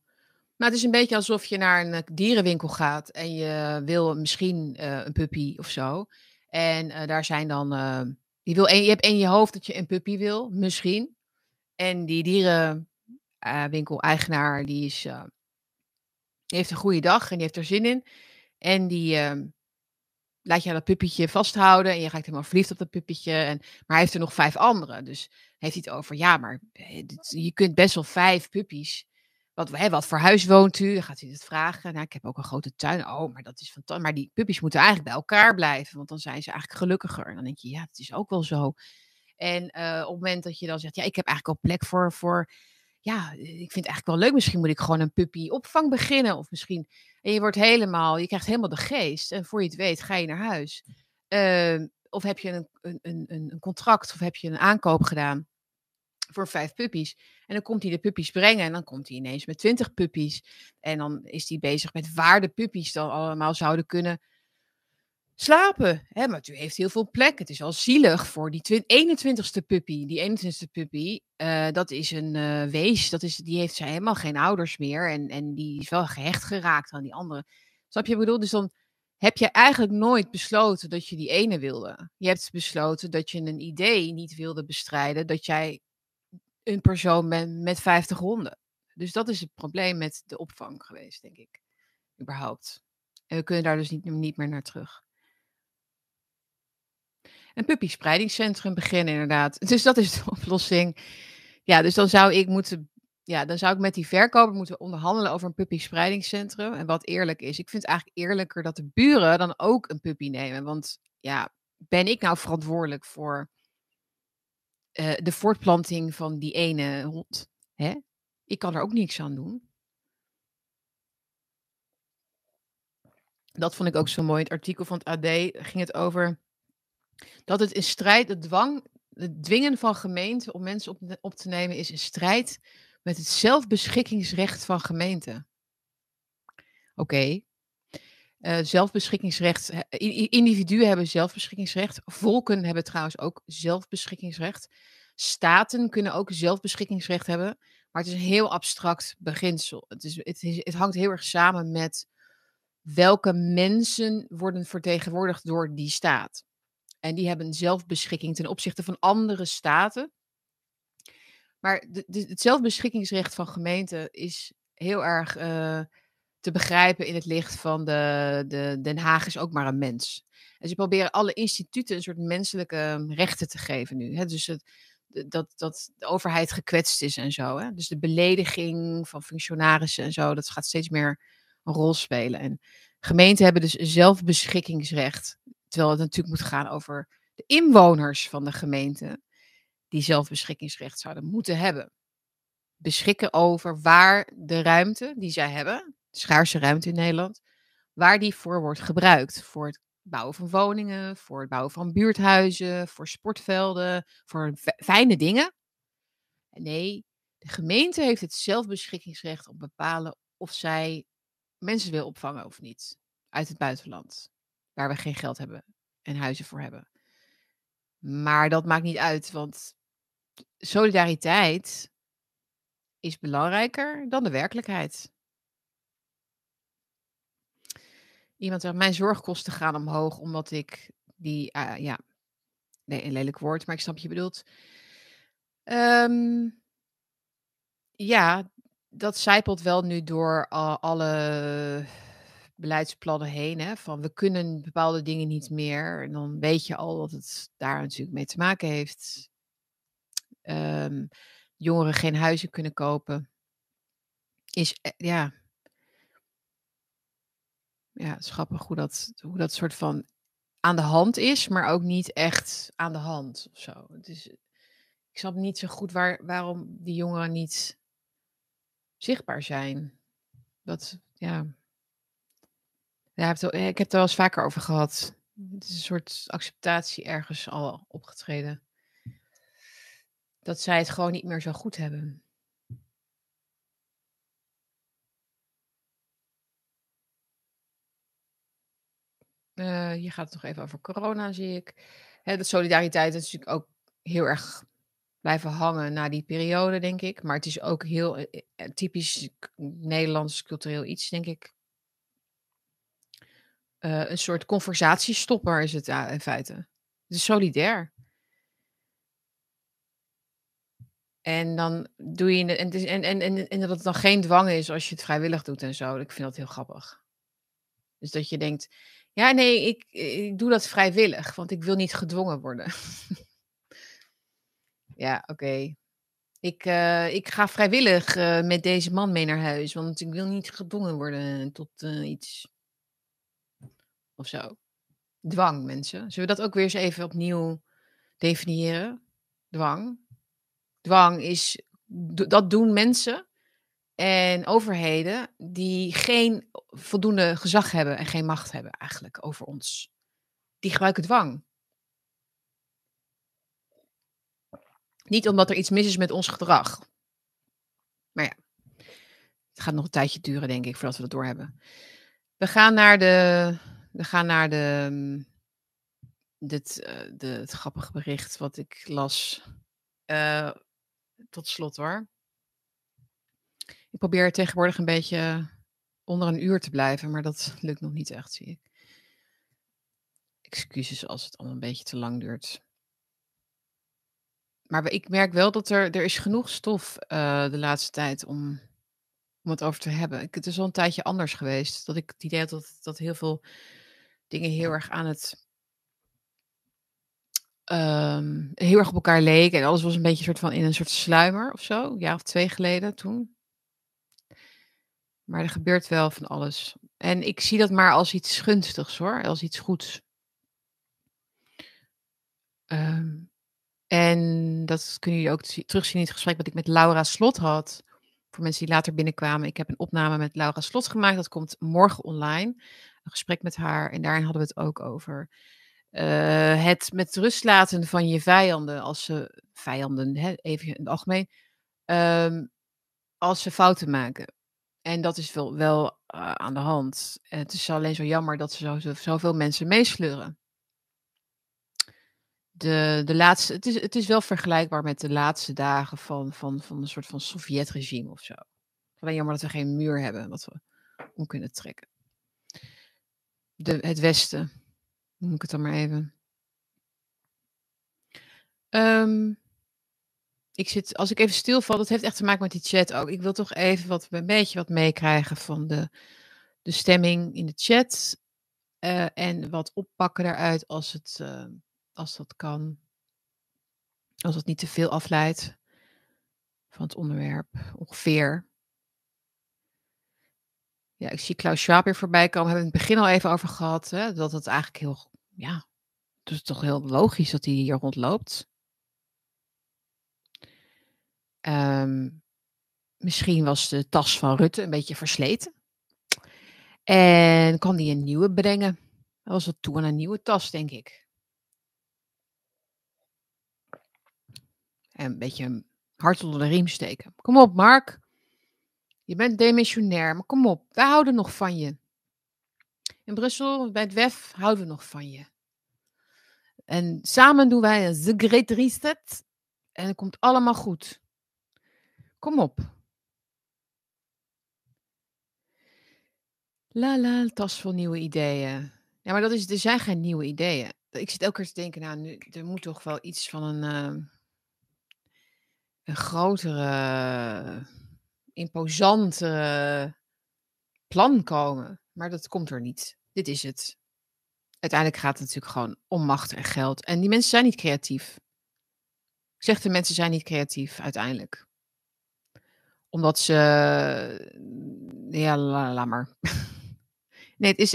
Maar het is een beetje alsof je naar een dierenwinkel gaat en je wil misschien uh, een puppy of zo. En uh, daar zijn dan. Je, wil je hebt in je hoofd dat je een puppy wil, misschien. En die dierenwinkel-eigenaar, die, is, heeft een goede dag en die heeft er zin in. En die ehm, laat je dat puppetje vasthouden en je raakt helemaal verliefd op dat puppetje. En, maar hij heeft er nog vijf andere. Dus heeft hij het over, ja, maar je kunt best wel vijf puppies wat, hè, wat voor huis woont u? Dan gaat hij het vragen. Nou, ik heb ook een grote tuin. Oh, maar dat is fantastisch. Maar die puppies moeten eigenlijk bij elkaar blijven, want dan zijn ze eigenlijk gelukkiger. En dan denk je, ja, het is ook wel zo. En uh, op het moment dat je dan zegt, ja, ik heb eigenlijk al plek voor, voor, ja, ik vind het eigenlijk wel leuk. Misschien moet ik gewoon een puppy opvang beginnen. Of misschien, en je wordt helemaal, je krijgt helemaal de geest. En voor je het weet, ga je naar huis. Uh, of heb je een, een, een, een contract of heb je een aankoop gedaan voor vijf puppies. En dan komt hij de puppies brengen en dan komt hij ineens met twintig puppies. En dan is hij bezig met waar de puppies dan allemaal zouden kunnen slapen. Hè, maar u heeft heel veel plek. Het is al zielig voor die 21ste puppy. Die 21ste puppy, uh, dat is een uh, wees. Dat is, die heeft zij helemaal geen ouders meer. En, en die is wel gehecht geraakt aan die andere. Snap je? Ik bedoel, dus dan heb je eigenlijk nooit besloten dat je die ene wilde. Je hebt besloten dat je een idee niet wilde bestrijden. Dat jij een persoon met, met 50 honden. Dus dat is het probleem met de opvang geweest, denk ik. Überhaupt. En we kunnen daar dus niet, niet meer naar terug. Een puppyspreidingscentrum beginnen, inderdaad. Dus dat is de oplossing. Ja, dus dan zou ik moeten. Ja, dan zou ik met die verkoper moeten onderhandelen over een puppyspreidingscentrum. En wat eerlijk is. Ik vind het eigenlijk eerlijker dat de buren dan ook een puppy nemen. Want ja, ben ik nou verantwoordelijk voor uh, de voortplanting van die ene hond. Hè? Ik kan er ook niks aan doen. Dat vond ik ook zo mooi. Het artikel van het AD ging het over dat het in strijd, de dwang, het dwingen van gemeenten om mensen op, op te nemen is in strijd met het zelfbeschikkingsrecht van gemeenten. Oké, uh, zelfbeschikkingsrecht, individuen hebben zelfbeschikkingsrecht, volken hebben trouwens ook zelfbeschikkingsrecht. Staten kunnen ook zelfbeschikkingsrecht hebben, maar het is een heel abstract beginsel. Het, is, het, is, het hangt heel erg samen met welke mensen worden vertegenwoordigd door die staat. En die hebben zelfbeschikking ten opzichte van andere staten. Maar de, het zelfbeschikkingsrecht van gemeenten is heel erg uh, te begrijpen in het licht van de, de, Den Haag is ook maar een mens. En ze proberen alle instituten een soort menselijke rechten te geven nu. Hè? Dus het, dat, dat de overheid gekwetst is en zo. Hè? Dus de belediging van functionarissen en zo, dat gaat steeds meer een rol spelen. En gemeenten hebben dus zelfbeschikkingsrecht. Terwijl het natuurlijk moet gaan over de inwoners van de gemeente, die zelfbeschikkingsrecht zouden moeten hebben. Beschikken over waar de ruimte die zij hebben, schaarse ruimte in Nederland, waar die voor wordt gebruikt. Voor het bouwen van woningen, voor het bouwen van buurthuizen, voor sportvelden, voor fijne dingen. Nee, de gemeente heeft het zelfbeschikkingsrecht om bepalen of zij mensen wil opvangen of niet. Uit het buitenland, waar we geen geld hebben en huizen voor hebben. Maar dat maakt niet uit, want solidariteit is belangrijker dan de werkelijkheid. Iemand zegt, mijn zorgkosten gaan omhoog omdat ik die, uh, ja, nee, een lelijk woord, maar ik snap je bedoelt. Um, ja, dat zijpelt wel nu door al, alle beleidsplannen heen. Hè, van we kunnen bepaalde dingen niet meer. En dan weet je al dat het daar natuurlijk mee te maken heeft. Um, jongeren geen huizen kunnen kopen. is, eh, ja. Ja, het is grappig hoe dat, hoe dat soort van aan de hand is, maar ook niet echt aan de hand of zo. Is, ik snap niet zo goed waar, waarom die jongeren niet zichtbaar zijn. Dat, ja. Ja ik heb het er wel eens vaker over gehad. Het is een soort acceptatie ergens al opgetreden. Dat zij het gewoon niet meer zo goed hebben. Uh, hier gaat het nog even over corona, zie ik. Hè, de solidariteit is natuurlijk ook heel erg blijven hangen na die periode, denk ik. Maar het is ook heel eh, eh, typisch Nederlands cultureel iets, denk ik. Uh, een soort conversatiestopper is het ja, in feite. Het is solidair. En dan doe je en, en, en, en, en dat het dan geen dwang is als je het vrijwillig doet en zo. Ik vind dat heel grappig. Dus dat je denkt, ja, nee, ik, ik doe dat vrijwillig, want ik wil niet gedwongen worden. ja, oké. Ik, uh, ik ga vrijwillig uh, met deze man mee naar huis, want ik wil niet gedwongen worden tot uh, iets. Of zo. Dwang, mensen. Zullen we dat ook weer eens even opnieuw definiëren? Dwang. Dwang is, dat doen mensen en overheden die geen voldoende gezag hebben en geen macht hebben eigenlijk over ons. Die gebruiken dwang. Niet omdat er iets mis is met ons gedrag. Maar ja, het gaat nog een tijdje duren, denk ik, voordat we dat doorhebben. We gaan naar de. We gaan naar de. Dit, uh, de, het grappige bericht wat ik las. Uh, tot slot hoor. Ik probeer tegenwoordig een beetje onder een uur te blijven, maar dat lukt nog niet echt, zie ik. Excuses als het allemaal een beetje te lang duurt. Maar ik merk wel dat er, er is genoeg stof uh, de laatste tijd om, om het over te hebben. Ik, het is al een tijdje anders geweest. Dat ik het idee had dat, dat heel veel dingen heel erg aan het. Um, heel erg op elkaar leken. En alles was een beetje soort van in een soort sluimer of zo. Een jaar of twee geleden toen. Maar er gebeurt wel van alles. En ik zie dat maar als iets gunstigs hoor, als iets goeds. Um, en dat kunnen jullie ook terugzien in het gesprek wat ik met Laura Slot had. Voor mensen die later binnenkwamen. Ik heb een opname met Laura Slot gemaakt. Dat komt morgen online. Gesprek met haar. En daarin hadden we het ook over uh, het met rust laten van je vijanden. Als ze vijanden, hè, even in het algemeen. Um, als ze fouten maken. En dat is wel, wel uh, aan de hand. Het is alleen zo jammer dat ze zo, zoveel mensen meesleuren. De, de laatste, het, is, het is wel vergelijkbaar met de laatste dagen van, van, van een soort van Sovjet-regime of zo. Alleen jammer dat we geen muur hebben wat we om kunnen trekken. De, het Westen, noem ik het dan maar even. Um, ik zit, als ik even stilval, dat heeft echt te maken met die chat ook. Ik wil toch even wat, een beetje wat meekrijgen van de, de stemming in de chat. Uh, en wat oppakken daaruit als, het, uh, als dat kan. Als het niet te veel afleidt van het onderwerp. Ongeveer. Ja, ik zie Klaus Schwab weer voorbij komen. We hebben het in het begin al even over gehad. Hè, dat het eigenlijk heel, ja, het is toch heel logisch dat hij hier rondloopt. Um, misschien was de tas van Rutte een beetje versleten. En kan die een nieuwe brengen. Dat was het toe aan een nieuwe tas, denk ik. En een beetje hard onder de riem steken. Kom op, Mark. Je bent demissionair, maar kom op, wij houden nog van je. In Brussel, bij het WEF, houden we nog van je. En samen doen wij een Reset. En het komt allemaal goed. Kom op. La la, tas vol nieuwe ideeën. Ja, maar dat is, er zijn geen nieuwe ideeën. Ik zit elke keer te denken, nou, nu, er moet toch wel iets van een, uh, een grotere, imposante plan komen. Maar dat komt er niet. Dit is het. Uiteindelijk gaat het natuurlijk gewoon om macht en geld. En die mensen zijn niet creatief. Ik zeg de mensen zijn niet creatief, uiteindelijk Omdat ze. Ja, la- maar. nee, het is.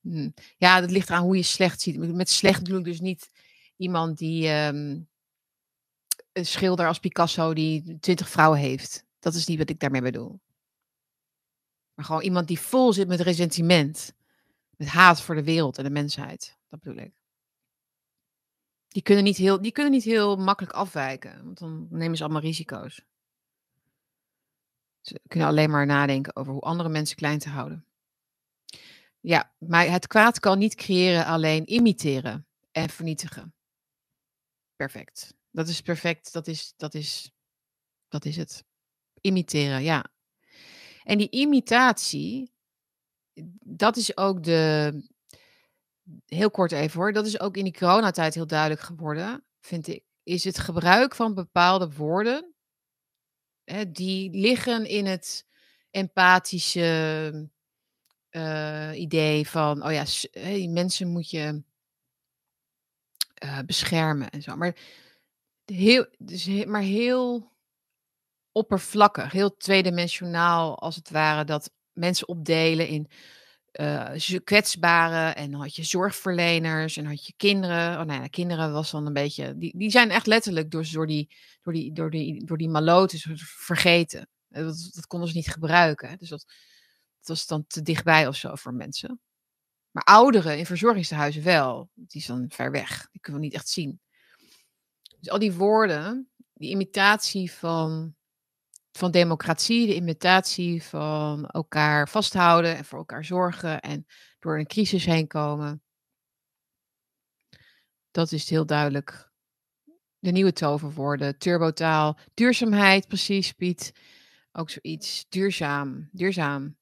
hm. Ja, dat ligt aan hoe je slecht ziet. Met slecht bedoel ik dus niet iemand die. ehm, een schilder als Picasso die twintig vrouwen heeft. Dat is niet wat ik daarmee bedoel. Maar gewoon iemand die vol zit met resentiment. Met haat voor de wereld en de mensheid. Dat bedoel ik. Die kunnen niet heel, die kunnen niet heel makkelijk afwijken. Want dan nemen ze allemaal risico's. Ze kunnen alleen maar nadenken over hoe andere mensen klein te houden. Ja, maar het kwaad kan niet creëren, alleen imiteren en vernietigen. Perfect. Dat is perfect. Dat is, dat is, dat is het. Imiteren, ja. En die imitatie, dat is ook de. Heel kort even hoor. Dat is ook in die coronatijd heel duidelijk geworden, vind ik. Is het gebruik van bepaalde woorden. Hè, die liggen in het empathische eh, idee van. Oh ja, mensen moet je eh, beschermen en zo. Maar heel, dus maar heel oppervlakkig, heel tweedimensionaal als het ware. Dat mensen opdelen in eh, z- kwetsbaren en dan had je zorgverleners en had je kinderen. Oh ja, kinderen was dan een beetje. Die, die zijn echt letterlijk door, door, die, door, die, door, die, door die maloten vergeten. Eh, Dat, dat konden ze niet gebruiken. Dus dat, dat was dan te dichtbij of zo voor mensen. Maar ouderen in verzorgingstehuizen wel. Die is dan ver weg. Die kunnen we niet echt zien. Dus al die woorden, die imitatie van, van democratie, de imitatie van elkaar vasthouden en voor elkaar zorgen en door een crisis heen komen. Dat is heel duidelijk. De nieuwe toverwoorden, turbotaal, duurzaamheid, precies, Piet. Ook zoiets. Duurzaam, duurzaam.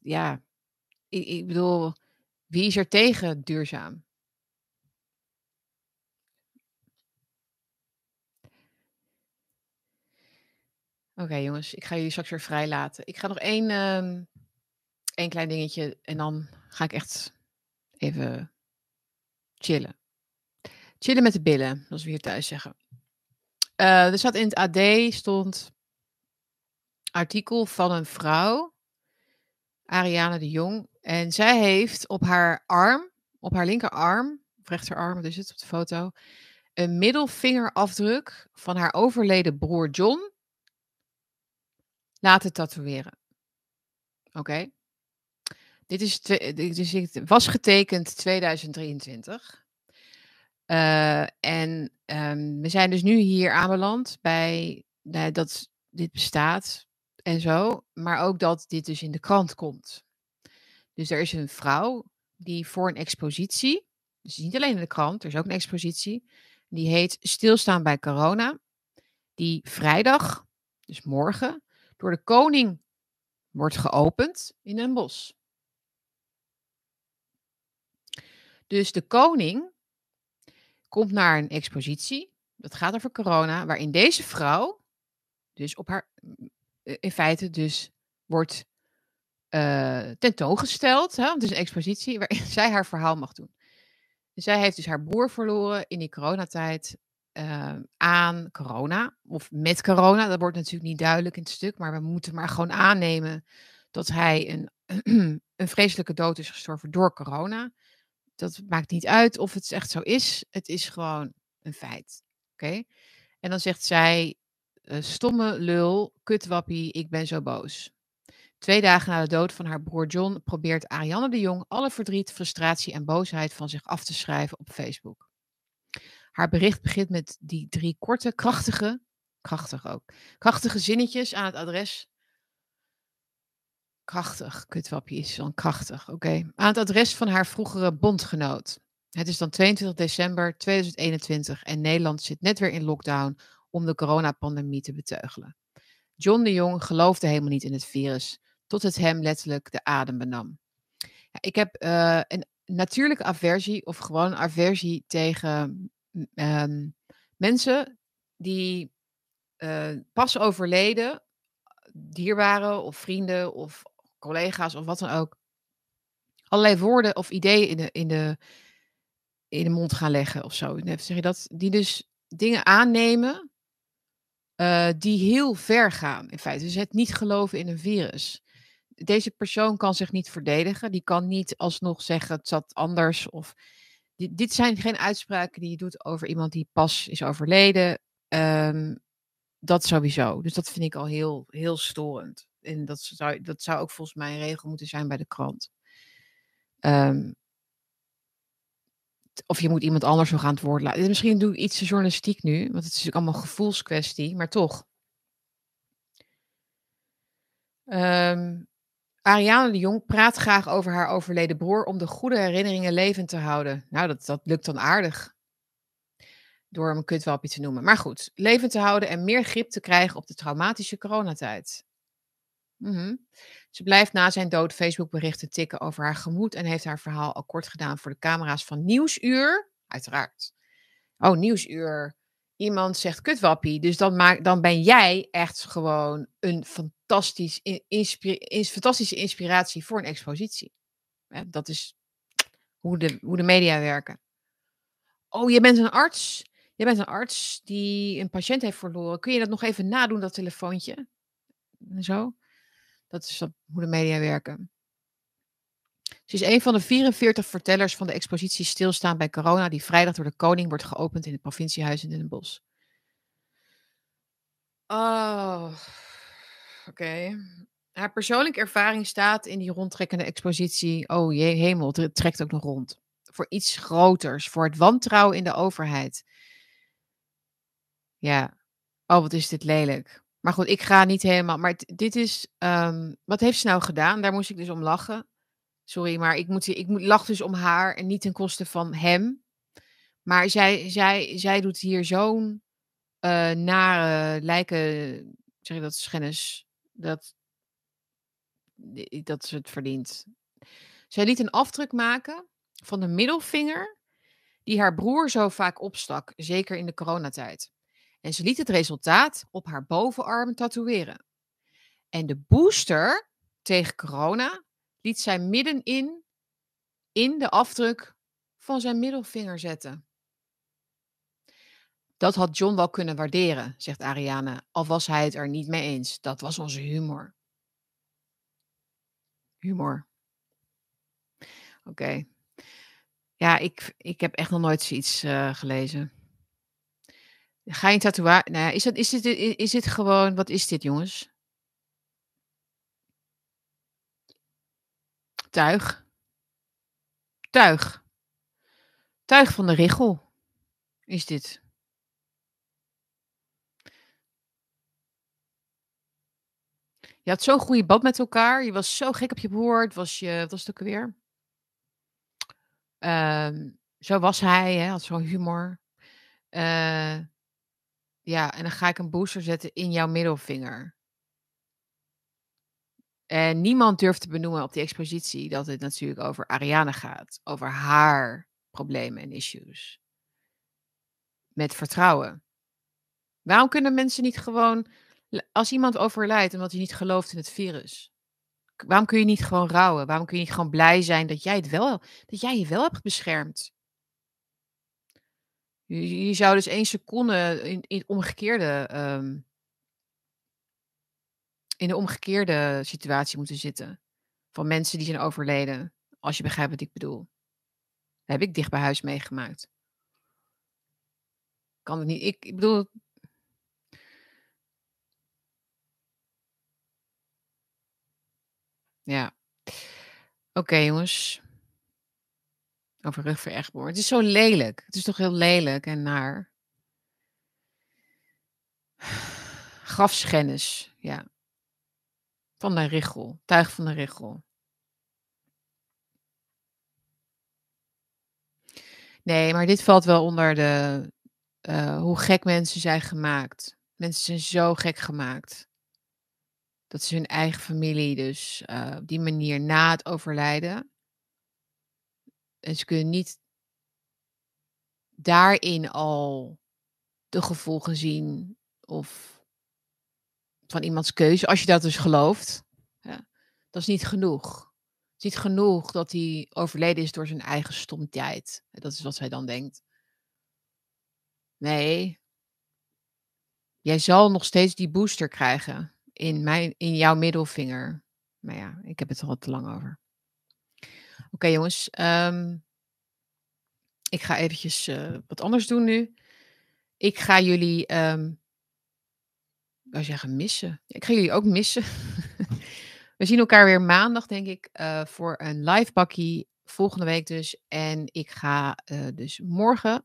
Ja, ik, ik bedoel, wie is er tegen duurzaam? Oké, jongens, ik ga jullie straks weer vrijlaten. Ik ga nog één, ehm, één klein dingetje en dan ga ik echt even chillen. Chillen met de billen, zoals we hier thuis zeggen. Eh, er zat in het AD, stond artikel van een vrouw, Ariane de Jong. En zij heeft op haar arm, op haar linkerarm, of rechterarm, wat is het op de foto, een middelvingerafdruk van haar overleden broer John laten tatoeëren. Oké. Dit is, dit is, was getekend 2023. Eh, en ehm, we zijn dus nu hier aanbeland bij nou, dat dit bestaat en zo. Maar ook dat dit dus in de krant komt. Dus er is een vrouw die voor een expositie, dus niet alleen in de krant, er is ook een expositie, die heet Stilstaan bij corona. Die vrijdag, dus morgen, door de koning wordt geopend in een bos. Dus de koning komt naar een expositie, dat gaat over corona, waarin deze vrouw, dus op haar, eh, in feite dus wordt eh, tentoongesteld. Hè? want Het is een expositie waarin zij haar verhaal mag doen. Zij heeft dus haar broer verloren in die coronatijd eh, aan corona. Of met corona, dat wordt natuurlijk niet duidelijk in het stuk. Maar we moeten maar gewoon aannemen dat hij een, een vreselijke dood is gestorven door corona. Dat maakt niet uit of het echt zo is. Het is gewoon een feit. Oké? En dan zegt zij, eh, stomme lul, kutwappie, ik ben zo boos. Twee dagen na de dood van haar broer John probeert Ariane de Jong alle verdriet, frustratie en boosheid van zich af te schrijven op Facebook. Haar bericht begint met die drie korte, krachtige, krachtig ook, krachtige zinnetjes aan het adres. Krachtig, kutwappie is dan krachtig, oké. Aan het adres van haar vroegere bondgenoot. Het is dan 22 december 2021 en Nederland zit net weer in lockdown om de coronapandemie te beteugelen. John de Jong geloofde helemaal niet in het virus, tot het hem letterlijk de adem benam. Ja, ik heb eh, een natuurlijke aversie, of gewoon aversie tegen ehm, mensen die eh, pas overleden, dierbaren of vrienden of collega's of wat dan ook, allerlei woorden of ideeën in de, in de, in de mond gaan leggen of zo. Zeg je dat? Die dus dingen aannemen eh, die heel ver gaan in feite. Dus het niet geloven in een virus. Deze persoon kan zich niet verdedigen. Die kan niet alsnog zeggen het zat anders. Of dit, zijn geen uitspraken die je doet over iemand die pas is overleden. Ehm, dat sowieso. Dus dat vind ik al heel, heel storend. En dat zou, dat zou ook volgens mij een regel moeten zijn bij de krant. Ehm, of je moet iemand anders nog aan het woord laten. Misschien doe ik iets te journalistiek nu, want het is natuurlijk allemaal gevoelskwestie, maar toch. Um, Ariane de Jong praat graag over haar overleden broer om de goede herinneringen levend te houden. Nou, dat, dat lukt dan aardig. Door hem een kutwapje te noemen. Maar goed, levend te houden en meer grip te krijgen op de traumatische coronatijd. Mm Ze blijft na zijn dood Facebook-berichten tikken over haar gemoed en heeft haar verhaal al kort gedaan voor de camera's van Nieuwsuur. Uiteraard. Oh, Nieuwsuur. Iemand zegt kutwappie. Dus dan, maak, dan ben jij echt gewoon een fantastisch fantastische inspiratie voor een expositie. dat is hoe de, hoe de media werken. Oh, je bent een arts. Je bent een arts die een patiënt heeft verloren. Kun je dat nog even nadoen, dat telefoontje? En zo. Dat is hoe de media werken. Ze is een van de 44 vertellers van de expositie Stilstaan bij Corona, die vrijdag door de koning wordt geopend in het provinciehuis in Den Bosch. Oh, oké. Haar persoonlijke ervaring staat in die rondtrekkende expositie. Oh jee, hemel, het trekt ook nog rond. Voor iets groters, voor het wantrouwen in de overheid. Ja. Oh, wat is dit lelijk. Maar goed, ik ga niet helemaal. Maar dit is. Um, wat heeft ze nou gedaan? Daar moest ik dus om lachen. Sorry, maar ik, moet, ik moet, lach dus om haar en niet ten koste van hem. Maar zij, zij, zij doet hier zo'n uh, nare lijken. Zeg je dat schennis? Dat, dat ze het verdient. Zij liet een afdruk maken van de middelvinger die haar broer zo vaak opstak, zeker in de coronatijd. En ze liet het resultaat op haar bovenarm tatoeëren. En de booster tegen corona liet zij middenin in de afdruk van zijn middelvinger zetten. Dat had John wel kunnen waarderen, zegt Ariane, al was hij het er niet mee eens. Dat was onze humor. Humor. Oké. Ja, ik, ik heb echt nog nooit zoiets uh, gelezen. Ga je een tatoeage... Nou ja, is, dat, is, dit, is dit gewoon... Wat is dit, jongens? Tuig. Tuig. Tuig van de richel is dit. Je had zo'n goede band met elkaar. Je was zo gek op je broer. was je, wat was het ook weer? Ehm, zo was hij, hè, had zo'n humor. Uh, ja, en dan ga ik een booster zetten in jouw middelvinger. En niemand durft te benoemen op die expositie dat het natuurlijk over Ariane gaat. Over haar problemen en issues. Met vertrouwen. Waarom kunnen mensen niet gewoon, als iemand overlijdt omdat hij niet gelooft in het virus, waarom kun je niet gewoon rouwen? Waarom kun je niet gewoon blij zijn dat jij het wel, dat jij je wel hebt beschermd? Je, zou dus één seconde in, in omgekeerde um, in de omgekeerde situatie moeten zitten. Van mensen die zijn overleden. Als je begrijpt wat ik bedoel. Heb ik dicht bij huis meegemaakt. Kan het niet. Ik, ik bedoel. Ja. Oké, jongens. Over rugverergboor. Het is zo lelijk. Het is toch heel lelijk en naar. Grafschennis, ja. Van de richel. Tuig van de richel. Nee, maar dit valt wel onder de. Uh, hoe gek mensen zijn gemaakt. Mensen zijn zo gek gemaakt. Dat ze hun eigen familie dus uh, op die manier na het overlijden. En ze kunnen niet daarin al de gevolgen zien. Of van iemands keuze, als je dat dus gelooft, ja, dat is niet genoeg. Het is niet genoeg dat hij overleden is door zijn eigen stomteit. Dat is wat zij dan denkt. Nee. jij zal nog steeds die booster krijgen in, mijn, in jouw middelvinger. Maar ja, ik heb het er al te lang over. Oké jongens, ehm, ik ga eventjes uh, wat anders doen nu. Ik ga jullie, um, ik zeggen missen. Ik ga jullie ook missen. We zien elkaar weer maandag, denk ik, uh, voor een live bakkie. Volgende week dus. En ik ga uh, dus morgen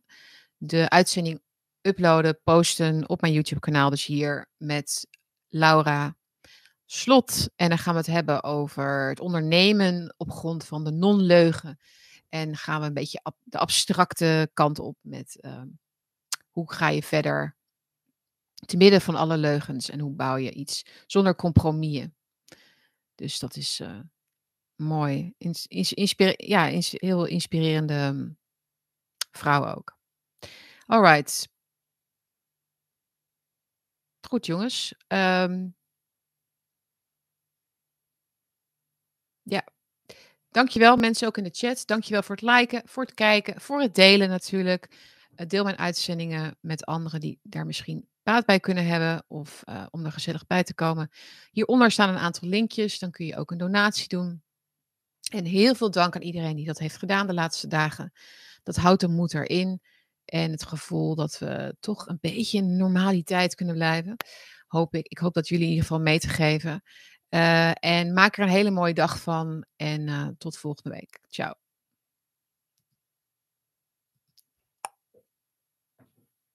de uitzending uploaden, posten op mijn YouTube-kanaal. Dus hier met Laura Slot. En dan gaan we het hebben over het ondernemen op grond van de non-leugen. En gaan we een beetje de abstracte kant op met uh, hoe ga je verder te midden van alle leugens en hoe bouw je iets zonder compromissen. Dus dat is uh, mooi. Ja, heel inspirerende um, vrouw ook. Alright. Goed jongens. Um, ja. Dankjewel mensen ook in de chat. Dankjewel voor het liken, voor het kijken, voor het delen natuurlijk. Uh, deel mijn uitzendingen met anderen die daar misschien baat bij kunnen hebben of uh, om er gezellig bij te komen. Hieronder staan een aantal linkjes, dan kun je ook een donatie doen. En heel veel dank aan iedereen die dat heeft gedaan de laatste dagen. Dat houdt de moed erin en het gevoel dat we toch een beetje in normaliteit kunnen blijven. Hoop ik. Ik hoop dat jullie in ieder geval mee te geven. Uh, en maak er een hele mooie dag van en uh, tot volgende week. Ciao.